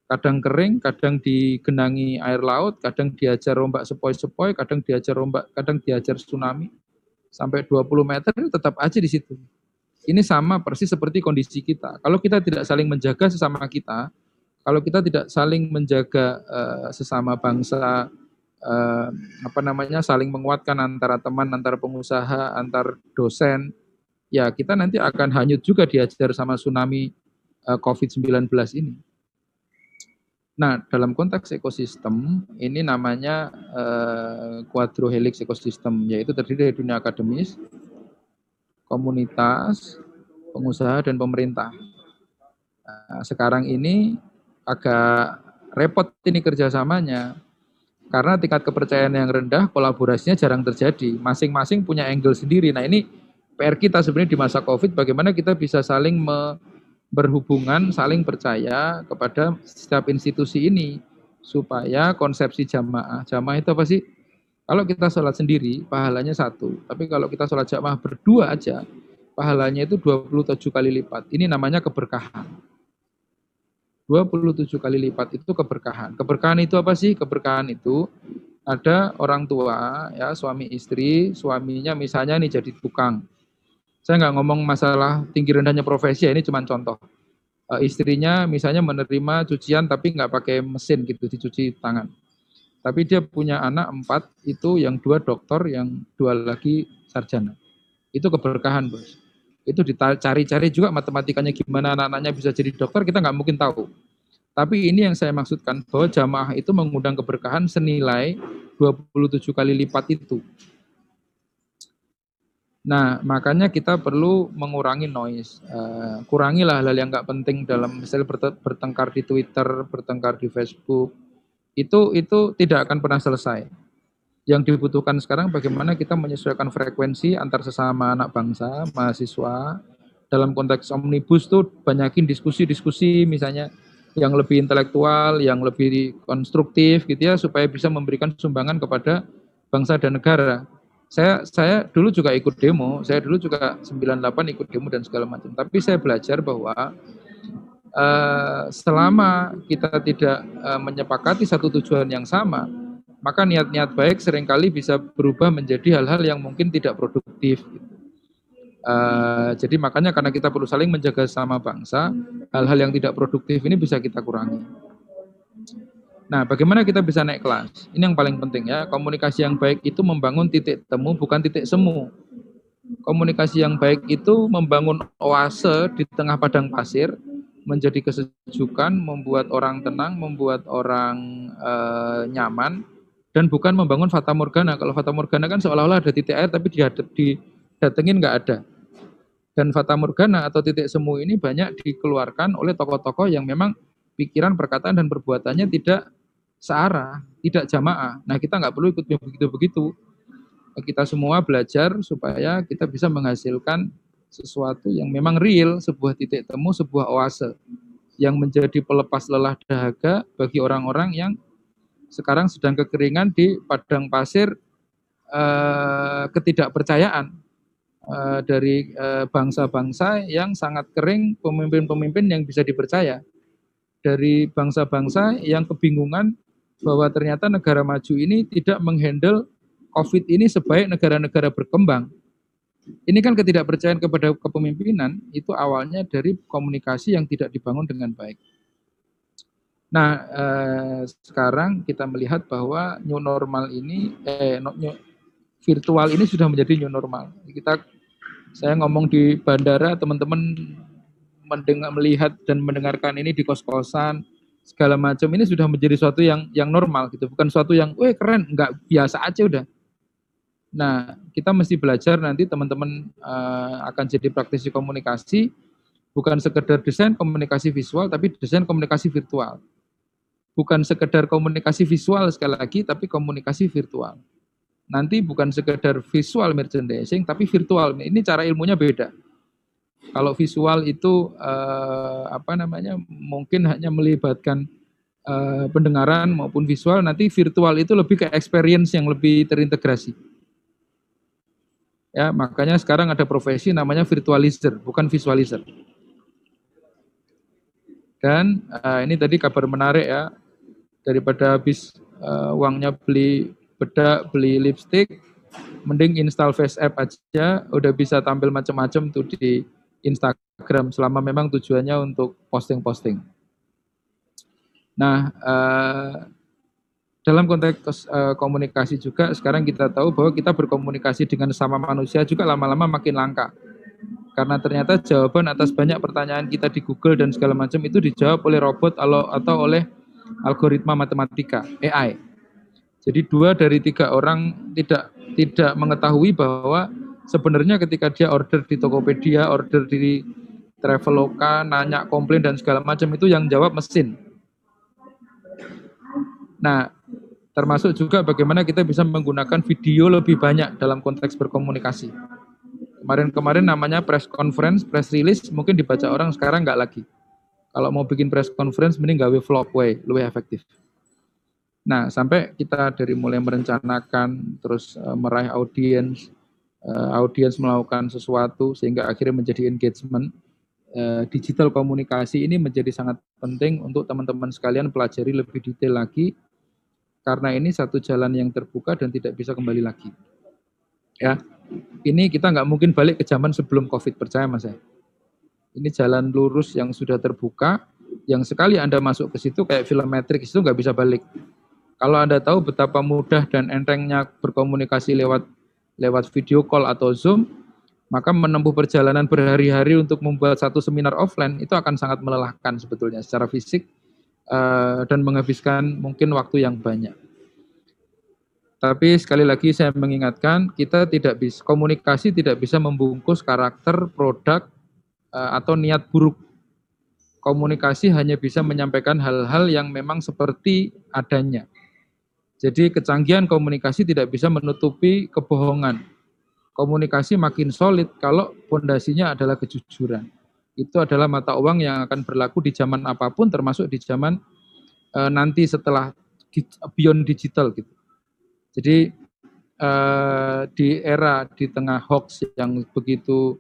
Kadang kering, kadang digenangi air laut, kadang diajar rombak sepoi-sepoi, kadang diajar rombak, kadang diajar tsunami. Sampai 20 meter tetap aja di situ. Ini sama persis seperti kondisi kita. Kalau kita tidak saling menjaga sesama kita, kalau kita tidak saling menjaga uh, sesama bangsa, eh, apa namanya saling menguatkan antara teman, antara pengusaha, antar dosen, ya kita nanti akan hanyut juga diajar sama tsunami eh, COVID-19 ini. Nah, dalam konteks ekosistem, ini namanya eh, quadrohelix ekosistem, yaitu terdiri dari dunia akademis, komunitas, pengusaha, dan pemerintah. Nah, sekarang ini agak repot ini kerjasamanya, karena tingkat kepercayaan yang rendah, kolaborasinya jarang terjadi. Masing-masing punya angle sendiri. Nah ini PR kita sebenarnya di masa COVID, bagaimana kita bisa saling me berhubungan, saling percaya kepada setiap institusi ini. Supaya konsepsi jamaah, jamaah itu apa sih? Kalau kita sholat sendiri, pahalanya satu. Tapi kalau kita sholat jamaah berdua aja, pahalanya itu 27 kali lipat. Ini namanya keberkahan. 27 kali lipat itu keberkahan. Keberkahan itu apa sih? Keberkahan itu ada orang tua ya suami istri, suaminya misalnya nih jadi tukang. Saya nggak ngomong masalah tinggi rendahnya profesi ya, ini cuma contoh. E, istrinya misalnya menerima cucian tapi nggak pakai mesin gitu, dicuci tangan. Tapi dia punya anak empat, itu yang dua dokter, yang dua lagi sarjana. Itu keberkahan, bos itu dicari-cari juga matematikanya gimana anak-anaknya bisa jadi dokter kita nggak mungkin tahu. Tapi ini yang saya maksudkan bahwa jamaah itu mengundang keberkahan senilai 27 kali lipat itu. Nah, makanya kita perlu mengurangi noise. Uh, kurangilah hal-hal yang nggak penting dalam misalnya bertengkar di Twitter, bertengkar di Facebook. Itu itu tidak akan pernah selesai yang dibutuhkan sekarang bagaimana kita menyesuaikan frekuensi antar sesama anak bangsa, mahasiswa. Dalam konteks omnibus tuh banyakin diskusi-diskusi misalnya yang lebih intelektual, yang lebih konstruktif gitu ya supaya bisa memberikan sumbangan kepada bangsa dan negara. Saya saya dulu juga ikut demo, saya dulu juga 98 ikut demo dan segala macam. Tapi saya belajar bahwa uh, selama kita tidak uh, menyepakati satu tujuan yang sama, maka niat-niat baik sering kali bisa berubah menjadi hal-hal yang mungkin tidak produktif. Uh, jadi makanya karena kita perlu saling menjaga sama bangsa, hal-hal yang tidak produktif ini bisa kita kurangi. Nah, bagaimana kita bisa naik kelas? Ini yang paling penting ya. Komunikasi yang baik itu membangun titik temu, bukan titik semu. Komunikasi yang baik itu membangun oase di tengah padang pasir, menjadi kesejukan, membuat orang tenang, membuat orang e, nyaman, dan bukan membangun fata morgana. Kalau fata morgana kan seolah-olah ada titik air, tapi didatengin nggak ada. Dan fata morgana atau titik semu ini banyak dikeluarkan oleh tokoh-tokoh yang memang pikiran, perkataan, dan perbuatannya tidak searah, tidak jamaah. Nah kita nggak perlu ikut begitu-begitu. Kita semua belajar supaya kita bisa menghasilkan sesuatu yang memang real, sebuah titik temu, sebuah oase yang menjadi pelepas lelah dahaga bagi orang-orang yang sekarang sedang kekeringan di padang pasir eh, ketidakpercayaan eh, dari eh, bangsa-bangsa yang sangat kering, pemimpin-pemimpin yang bisa dipercaya dari bangsa-bangsa yang kebingungan bahwa ternyata negara maju ini tidak menghandle COVID ini sebaik negara-negara berkembang. Ini kan ketidakpercayaan kepada kepemimpinan itu awalnya dari komunikasi yang tidak dibangun dengan baik. Nah, eh, sekarang kita melihat bahwa new normal ini, eh, new, virtual ini sudah menjadi new normal. Kita, saya ngomong di bandara, teman-teman mendengar, melihat dan mendengarkan ini di kos-kosan, segala macam ini sudah menjadi suatu yang yang normal gitu, bukan suatu yang, weh keren, nggak biasa aja udah. Nah, kita mesti belajar nanti teman-teman uh, akan jadi praktisi komunikasi, bukan sekedar desain komunikasi visual, tapi desain komunikasi virtual. Bukan sekedar komunikasi visual sekali lagi, tapi komunikasi virtual. Nanti bukan sekedar visual merchandising, tapi virtual. Ini cara ilmunya beda kalau visual itu uh, apa namanya mungkin hanya melibatkan uh, pendengaran maupun visual, nanti virtual itu lebih ke experience yang lebih terintegrasi. Ya, makanya sekarang ada profesi namanya virtualizer, bukan visualizer. Dan uh, ini tadi kabar menarik ya, daripada habis uh, uangnya beli bedak, beli lipstick, mending install Face App aja, udah bisa tampil macam-macam tuh di Instagram selama memang tujuannya untuk posting-posting. Nah, eh, dalam konteks eh, komunikasi juga sekarang kita tahu bahwa kita berkomunikasi dengan sama manusia juga lama-lama makin langka. Karena ternyata jawaban atas banyak pertanyaan kita di Google dan segala macam itu dijawab oleh robot atau oleh algoritma matematika AI. Jadi dua dari tiga orang tidak tidak mengetahui bahwa sebenarnya ketika dia order di Tokopedia, order di Traveloka, nanya komplain dan segala macam itu yang jawab mesin. Nah, termasuk juga bagaimana kita bisa menggunakan video lebih banyak dalam konteks berkomunikasi. Kemarin-kemarin namanya press conference, press release, mungkin dibaca orang sekarang nggak lagi. Kalau mau bikin press conference, mending gawe vlog way, lebih efektif. Nah, sampai kita dari mulai merencanakan, terus uh, meraih audiens, uh, audiens melakukan sesuatu sehingga akhirnya menjadi engagement. Uh, digital komunikasi ini menjadi sangat penting untuk teman-teman sekalian pelajari lebih detail lagi karena ini satu jalan yang terbuka dan tidak bisa kembali lagi. Ya, ini kita nggak mungkin balik ke zaman sebelum COVID percaya mas ya. Ini jalan lurus yang sudah terbuka, yang sekali anda masuk ke situ kayak film Matrix itu nggak bisa balik. Kalau anda tahu betapa mudah dan entengnya berkomunikasi lewat lewat video call atau Zoom, maka menempuh perjalanan berhari-hari untuk membuat satu seminar offline itu akan sangat melelahkan sebetulnya secara fisik uh, dan menghabiskan mungkin waktu yang banyak. Tapi sekali lagi saya mengingatkan kita tidak bisa komunikasi tidak bisa membungkus karakter produk uh, atau niat buruk. Komunikasi hanya bisa menyampaikan hal-hal yang memang seperti adanya. Jadi kecanggihan komunikasi tidak bisa menutupi kebohongan. Komunikasi makin solid kalau pondasinya adalah kejujuran. Itu adalah mata uang yang akan berlaku di zaman apa pun termasuk di zaman e, nanti setelah beyond digital gitu. Jadi eh, di era di tengah hoax yang begitu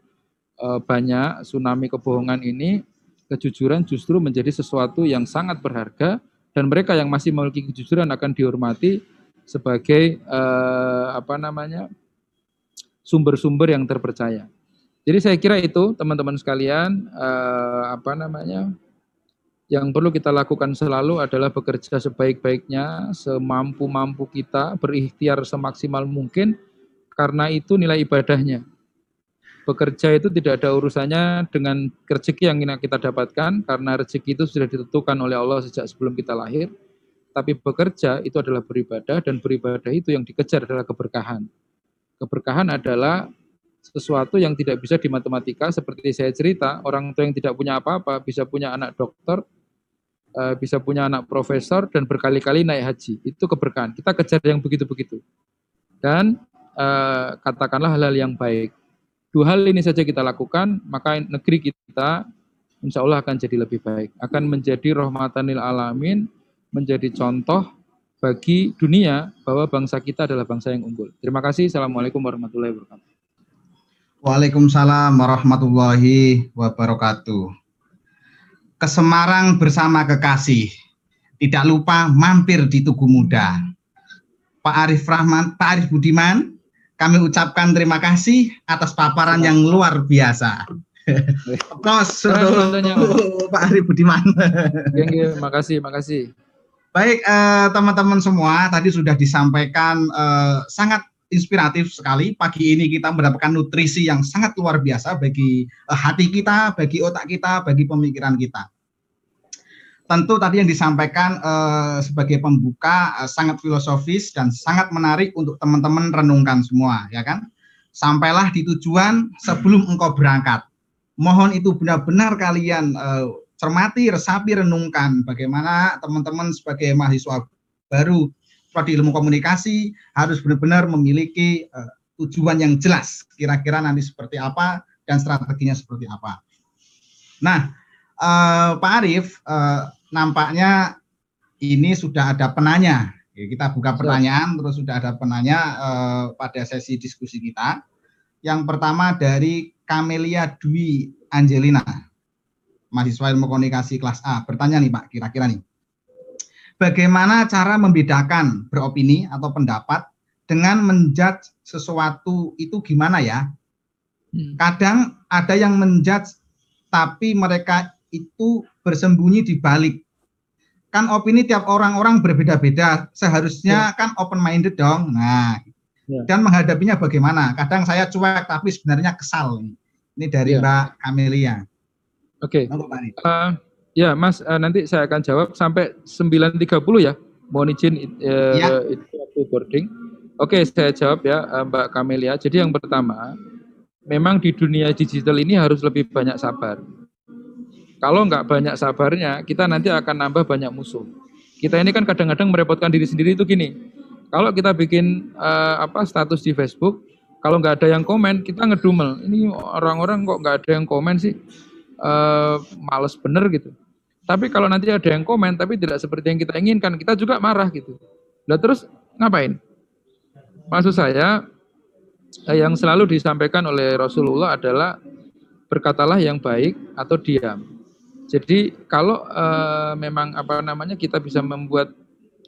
eh, banyak tsunami kebohongan ini, kejujuran justru menjadi sesuatu yang sangat berharga dan mereka yang masih memiliki kejujuran akan dihormati sebagai eh, apa namanya sumber-sumber yang terpercaya. Jadi saya kira itu teman-teman sekalian eh, apa namanya yang perlu kita lakukan selalu adalah bekerja sebaik-baiknya, semampu-mampu kita, berikhtiar semaksimal mungkin, karena itu nilai ibadahnya. Bekerja itu tidak ada urusannya dengan rezeki yang kita dapatkan, karena rezeki itu sudah ditentukan oleh Allah sejak sebelum kita lahir. Tapi bekerja itu adalah beribadah, dan beribadah itu yang dikejar adalah keberkahan. Keberkahan adalah sesuatu yang tidak bisa dimatematika, seperti saya cerita, orang tua yang tidak punya apa-apa bisa punya anak dokter, eh, bisa punya anak profesor dan berkali-kali naik haji. Itu keberkahan. Kita kejar yang begitu-begitu. Dan eh, katakanlah hal-hal yang baik. Dua hal ini saja kita lakukan, maka negeri kita insya Allah akan jadi lebih baik. Akan menjadi rahmatanil alamin, menjadi contoh bagi dunia bahwa bangsa kita adalah bangsa yang unggul. Terima kasih. Assalamualaikum warahmatullahi wabarakatuh.
Waalaikumsalam warahmatullahi wabarakatuh. Ke Semarang bersama kekasih. Tidak lupa mampir di Tugu Muda. Pak Arif Rahman, Pak Arif Budiman, kami ucapkan terima kasih atas paparan yang luar biasa. Kos Pak Arif Budiman.
Terima kasih, makasih.
Baik eh, teman-teman semua, tadi sudah disampaikan eh, sangat inspiratif sekali. Pagi ini kita mendapatkan nutrisi yang sangat luar biasa bagi uh, hati kita, bagi otak kita, bagi pemikiran kita. Tentu tadi yang disampaikan uh, sebagai pembuka uh, sangat filosofis dan sangat menarik untuk teman-teman renungkan semua, ya kan? Sampailah di tujuan sebelum engkau berangkat. Mohon itu benar-benar kalian uh, cermati, resapi, renungkan bagaimana teman-teman sebagai mahasiswa baru prodi ilmu komunikasi harus benar-benar memiliki uh, tujuan yang jelas kira-kira nanti seperti apa dan strateginya seperti apa. Nah, uh, Pak Arief, uh, nampaknya ini sudah ada penanya. Kita buka pertanyaan, terus sudah ada penanya uh, pada sesi diskusi kita. Yang pertama dari Kamelia Dwi Angelina, mahasiswa ilmu komunikasi kelas A. Bertanya nih Pak, kira-kira nih bagaimana cara membedakan beropini atau pendapat dengan menjudge sesuatu itu gimana ya? Hmm. Kadang ada yang menjudge tapi mereka itu bersembunyi di balik. Kan opini tiap orang-orang berbeda-beda. Seharusnya ya. kan open minded dong. Nah, ya. dan menghadapinya bagaimana? Kadang saya cuek tapi sebenarnya kesal. Ini dari ya. Mbak Kamelia.
Oke. Okay. Uh, Ya, Mas, uh, nanti saya akan jawab sampai 9.30 ya. Mohon izin uh, ya. itu waktu boarding. Oke, saya jawab ya, uh, Mbak Kamelia. Jadi yang pertama, memang di dunia digital ini harus lebih banyak sabar. Kalau nggak banyak sabarnya, kita nanti akan nambah banyak musuh. Kita ini kan kadang-kadang merepotkan diri sendiri itu gini. Kalau kita bikin uh, apa status di Facebook, kalau nggak ada yang komen, kita ngedumel. Ini orang-orang kok nggak ada yang komen sih, uh, males bener gitu. Tapi kalau nanti ada yang komen tapi tidak seperti yang kita inginkan, kita juga marah gitu. Nah terus ngapain? Maksud saya eh, yang selalu disampaikan oleh Rasulullah adalah berkatalah yang baik atau diam. Jadi kalau uh, memang apa namanya kita bisa membuat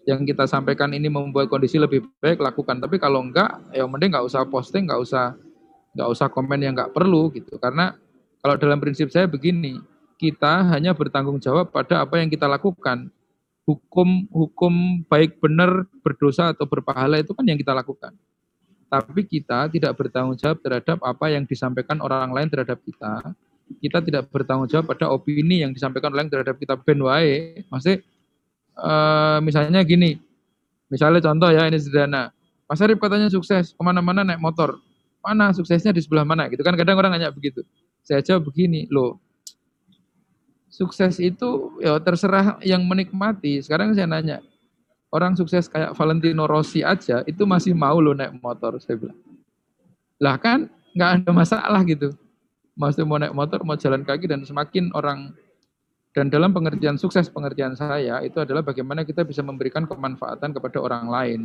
yang kita sampaikan ini membuat kondisi lebih baik lakukan. Tapi kalau enggak, ya mending nggak usah posting, nggak usah nggak usah komen yang nggak perlu gitu. Karena kalau dalam prinsip saya begini, kita hanya bertanggung jawab pada apa yang kita lakukan. Hukum hukum baik benar berdosa atau berpahala itu kan yang kita lakukan. Tapi kita tidak bertanggung jawab terhadap apa yang disampaikan orang lain terhadap kita. Kita tidak bertanggung jawab pada opini yang disampaikan orang lain terhadap kita. Ben wae, masih uh, misalnya gini, misalnya contoh ya ini sederhana. Mas Arif katanya sukses, ke mana-mana naik motor. Mana suksesnya di sebelah mana? Gitu kan kadang orang nanya begitu. Saya jawab begini, loh sukses itu ya terserah yang menikmati. Sekarang saya nanya, orang sukses kayak Valentino Rossi aja itu masih mau lo naik motor, saya bilang. Lah kan nggak ada masalah gitu. Masih mau naik motor, mau jalan kaki dan semakin orang dan dalam pengertian sukses pengertian saya itu adalah bagaimana kita bisa memberikan kemanfaatan kepada orang lain.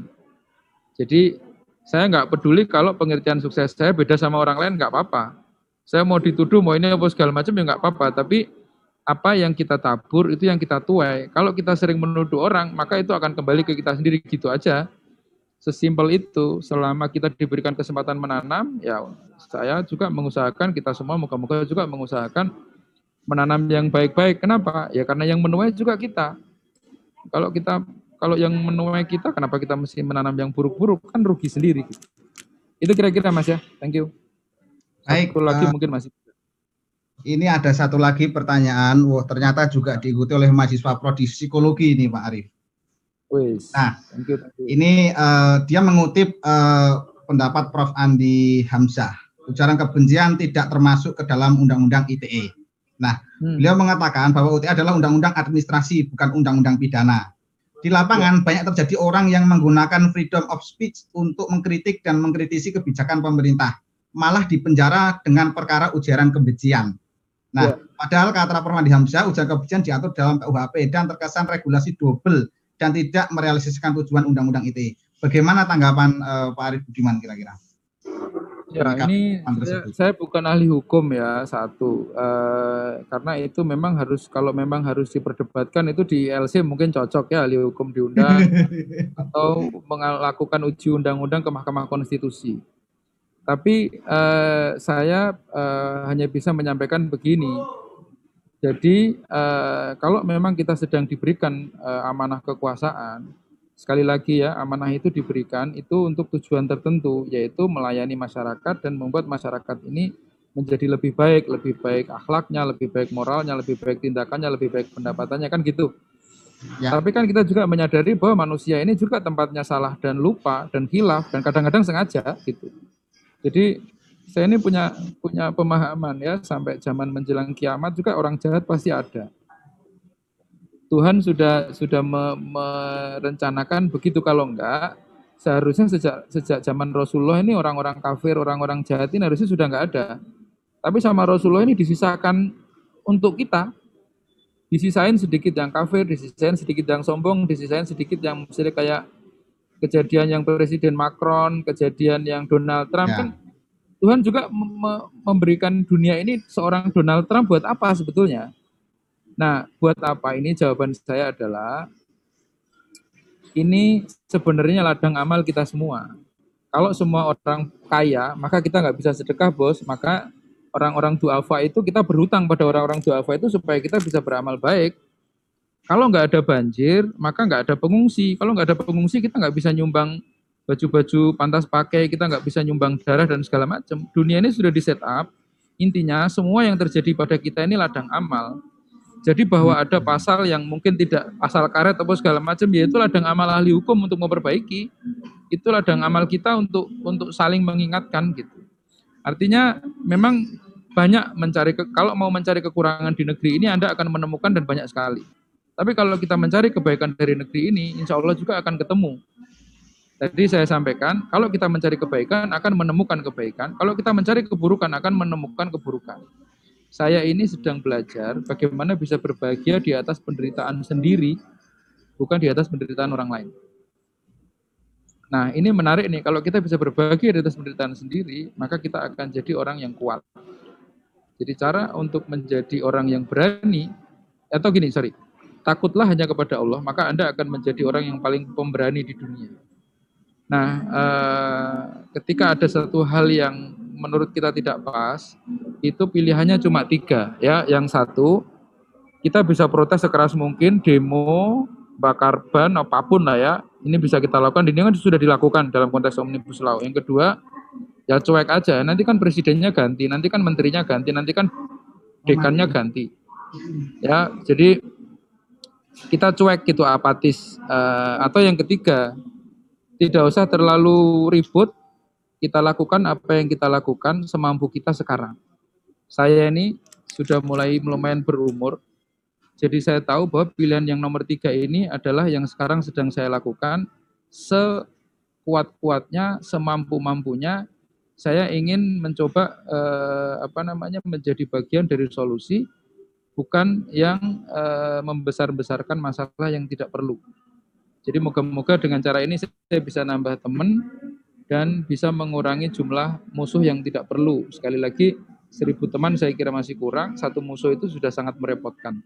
Jadi Saya nggak peduli kalau pengertian sukses saya beda sama orang lain, nggak apa-apa. Saya mau dituduh, mau ini apa segala macam ya nggak apa-apa. Tapi apa yang kita tabur itu yang kita tuai. Kalau kita sering menuduh orang, maka itu akan kembali ke kita sendiri gitu aja. Sesimpel itu, selama kita diberikan kesempatan menanam, ya saya juga mengusahakan, kita semua moga-moga juga mengusahakan menanam yang baik-baik. Kenapa? Ya karena yang menuai juga kita. Kalau kita kalau yang menuai kita, kenapa kita mesti menanam yang buruk-buruk? Kan rugi sendiri. Itu kira-kira Mas ya. Thank you.
Baik,
Satu lagi
uh,
mungkin masih.
Ini ada satu lagi pertanyaan, wah ternyata juga diikuti oleh mahasiswa prodi psikologi ini Pak Arif. Nah,
thank you, thank you.
Ini uh, dia mengutip uh, pendapat Prof. Andi Hamzah. Ujaran kebencian tidak termasuk ke dalam Undang-Undang ITE. Nah,
Hmm.
beliau mengatakan bahwa UTE adalah undang-undang administrasi, bukan undang-undang pidana. Di lapangan banyak terjadi orang yang menggunakan freedom of speech untuk mengkritik dan mengkritisi kebijakan pemerintah, malah dipenjara dengan perkara ujaran kebencian. Nah,
Ya.
padahal kata Prof. Andi Hamzah, ujaran kebencian diatur dalam KUHP dan terkesan regulasi double dan tidak merealisasikan tujuan undang-undang ITE. Bagaimana tanggapan eh, Pak Arif Budiman kira-kira?
Ya, ini saya, saya bukan ahli hukum ya satu, Eh, karena itu memang harus kalau memang harus diperdebatkan itu di LC mungkin cocok ya ahli hukum diundang atau melakukan uji undang-undang ke Mahkamah Konstitusi. Tapi eh, saya eh, hanya bisa menyampaikan begini. Jadi eh, kalau memang kita sedang diberikan eh, amanah kekuasaan, sekali lagi ya amanah itu diberikan itu untuk tujuan tertentu yaitu melayani masyarakat dan membuat masyarakat ini menjadi lebih baik, lebih baik akhlaknya, lebih baik moralnya, lebih baik tindakannya, lebih baik pendapatannya kan gitu.
Ya.
Tapi kan kita juga menyadari bahwa manusia ini juga tempatnya salah dan lupa dan hilaf dan kadang-kadang sengaja gitu. Jadi saya ini punya punya pemahaman ya sampai zaman menjelang kiamat juga orang jahat pasti ada. Tuhan sudah sudah me- merencanakan begitu kalau enggak seharusnya sejak sejak zaman Rasulullah ini orang-orang kafir, orang-orang jahat ini harusnya sudah enggak ada. Tapi sama Rasulullah ini disisakan untuk kita. Disisain sedikit yang kafir, disisain sedikit yang sombong, disisain sedikit yang misalnya kayak kejadian yang Presiden Macron, kejadian yang Donald Trump
Ya.
kan Tuhan juga mem- me- memberikan dunia ini seorang Donald Trump buat apa sebetulnya? Nah, buat apa ini? Jawaban saya adalah ini sebenarnya ladang amal kita semua. Kalau semua orang kaya, maka kita nggak bisa sedekah, bos. Maka orang-orang duafa itu kita berhutang pada orang-orang duafa itu supaya kita bisa beramal baik. Kalau nggak ada banjir, maka nggak ada pengungsi. Kalau nggak ada pengungsi, kita nggak bisa nyumbang baju-baju pantas pakai, kita nggak bisa nyumbang darah dan segala macam. Dunia ini sudah di set up. Intinya semua yang terjadi pada kita ini ladang amal. Jadi bahwa ada pasal yang mungkin tidak pasal karet atau segala macam, yaitu ladang amal ahli hukum untuk memperbaiki. Itu ladang amal kita untuk untuk saling mengingatkan gitu. Artinya memang banyak mencari ke, kalau mau mencari kekurangan di negeri ini Anda akan menemukan dan banyak sekali. Tapi kalau kita mencari kebaikan dari negeri ini, insya Allah juga akan ketemu. Tadi saya sampaikan, kalau kita mencari kebaikan akan menemukan kebaikan, kalau kita mencari keburukan akan menemukan keburukan. Saya ini sedang belajar bagaimana bisa berbahagia di atas penderitaan sendiri, bukan di atas penderitaan orang lain. Nah, ini menarik nih. Kalau kita bisa berbahagia di atas penderitaan sendiri, maka kita akan jadi orang yang kuat. Jadi cara untuk menjadi orang yang berani, atau gini, sorry, takutlah hanya kepada Allah, maka Anda akan menjadi orang yang paling pemberani di dunia. Nah, eh, ketika ada satu hal yang menurut kita tidak pas, itu pilihannya cuma tiga. Ya, yang satu, kita bisa protes sekeras mungkin, demo, bakar ban, apa pun lah ya. Ini bisa kita lakukan. Ini kan sudah dilakukan dalam konteks omnibus law. Yang kedua, ya cuek aja. Nanti kan presidennya ganti, nanti kan menterinya ganti, nanti kan dekannya ganti. Ya, jadi kita cuek gitu apatis. Eh, atau yang ketiga, tidak usah terlalu ribut. Kita lakukan apa yang kita lakukan semampu kita sekarang. Saya ini sudah mulai lumayan berumur, jadi saya tahu bahwa pilihan yang nomor tiga ini adalah yang sekarang sedang saya lakukan sekuat-kuatnya, semampu-mampunya. Saya ingin mencoba eh, apa namanya menjadi bagian dari solusi, bukan yang eh, membesar-besarkan masalah yang tidak perlu. Jadi moga-moga dengan cara ini saya bisa nambah teman dan bisa mengurangi jumlah musuh yang tidak perlu. Sekali lagi, seribu teman saya kira masih kurang, satu musuh itu sudah sangat merepotkan.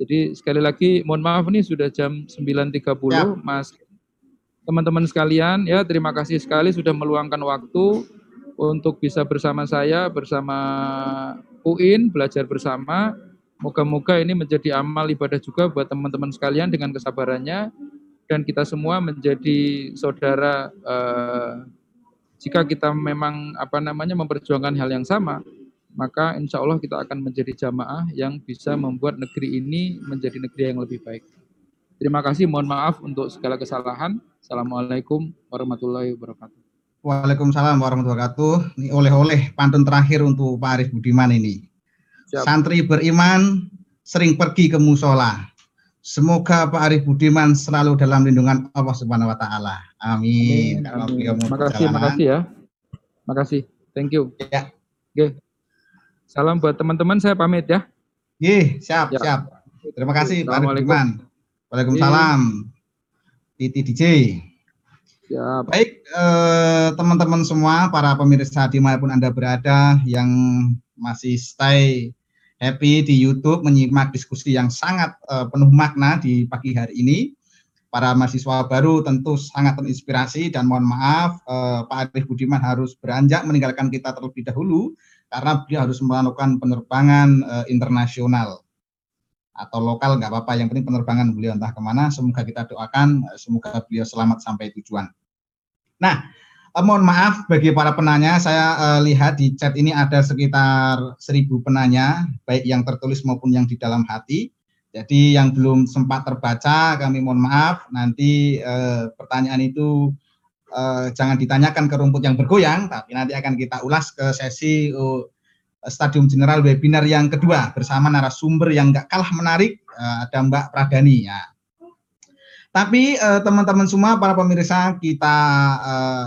Jadi sekali lagi, mohon maaf nih sudah jam 9.30,
Ya.
Mas. Teman-teman sekalian, ya terima kasih sekali sudah meluangkan waktu untuk bisa bersama saya, bersama UIN, belajar bersama. Moga-moga ini menjadi amal ibadah juga buat teman-teman sekalian dengan kesabarannya dan kita semua menjadi saudara eh, jika kita memang apa namanya memperjuangkan hal yang sama maka insya Allah kita akan menjadi jamaah yang bisa membuat negeri ini menjadi negeri yang lebih baik. Terima kasih, mohon maaf untuk segala kesalahan. Assalamualaikum warahmatullahi wabarakatuh.
Waalaikumsalam warahmatullahi wabarakatuh. Ini oleh-oleh pantun terakhir untuk Pak Arif Budiman ini.
Siap.
Santri beriman sering pergi ke musola. Semoga Pak Arif Budiman selalu dalam lindungan Allah Subhanahu wa taala. Amin. Mau
Makasih,
perjalanan.
makasih ya. Makasih. Thank you.
Ya.
Oke. Salam buat teman-teman, saya pamit ya.
Ih, siap,
Ya.
siap. Terima kasih Pak Arif. Budiman. Waalaikumsalam. Titi DJ.
Siap.
Baik, eh, teman-teman semua, para pemirsa di mana pun Anda berada yang masih stay happy di YouTube menyimak diskusi yang sangat eh, penuh makna di pagi hari ini. Para mahasiswa baru tentu sangat terinspirasi dan mohon maaf eh, Pak Arif Budiman harus beranjak meninggalkan kita terlebih dahulu karena beliau harus melakukan penerbangan eh, internasional atau lokal nggak apa-apa. Yang penting penerbangan beliau entah ke mana. Semoga kita doakan semoga beliau selamat sampai tujuan. Nah, eh, mohon maaf bagi para penanya, saya eh, lihat di chat ini ada sekitar seribu penanya, baik yang tertulis maupun yang di dalam hati. Jadi yang belum sempat terbaca, kami mohon maaf. Nanti eh, pertanyaan itu eh, jangan ditanyakan ke rumput yang bergoyang, tapi nanti akan kita ulas ke sesi eh, Stadium General webinar yang kedua bersama narasumber yang nggak kalah menarik, eh, ada Mbak Pradani. Ya. Tapi eh, teman-teman semua para pemirsa kita eh,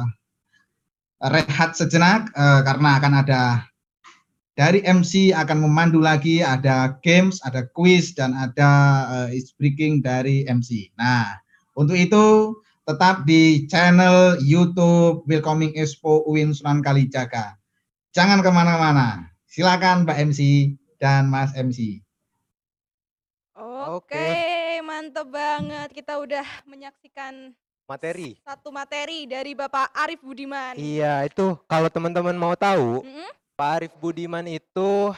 rehat sejenak eh, karena akan ada dari MC akan memandu lagi ada games, ada quiz dan ada eh, is breaking dari MC. Nah, untuk itu tetap di channel YouTube Welcoming Expo UIN Sunan Kalijaga. Jangan ke mana-mana. Silakan Mbak MC dan Mas MC.
Oke, mantep banget. Kita udah menyaksikan
Materi.
satu materi dari Bapak Arif Budiman.
Iya, itu kalau teman-teman mau tahu,
Mm-mm.
Pak Arif Budiman itu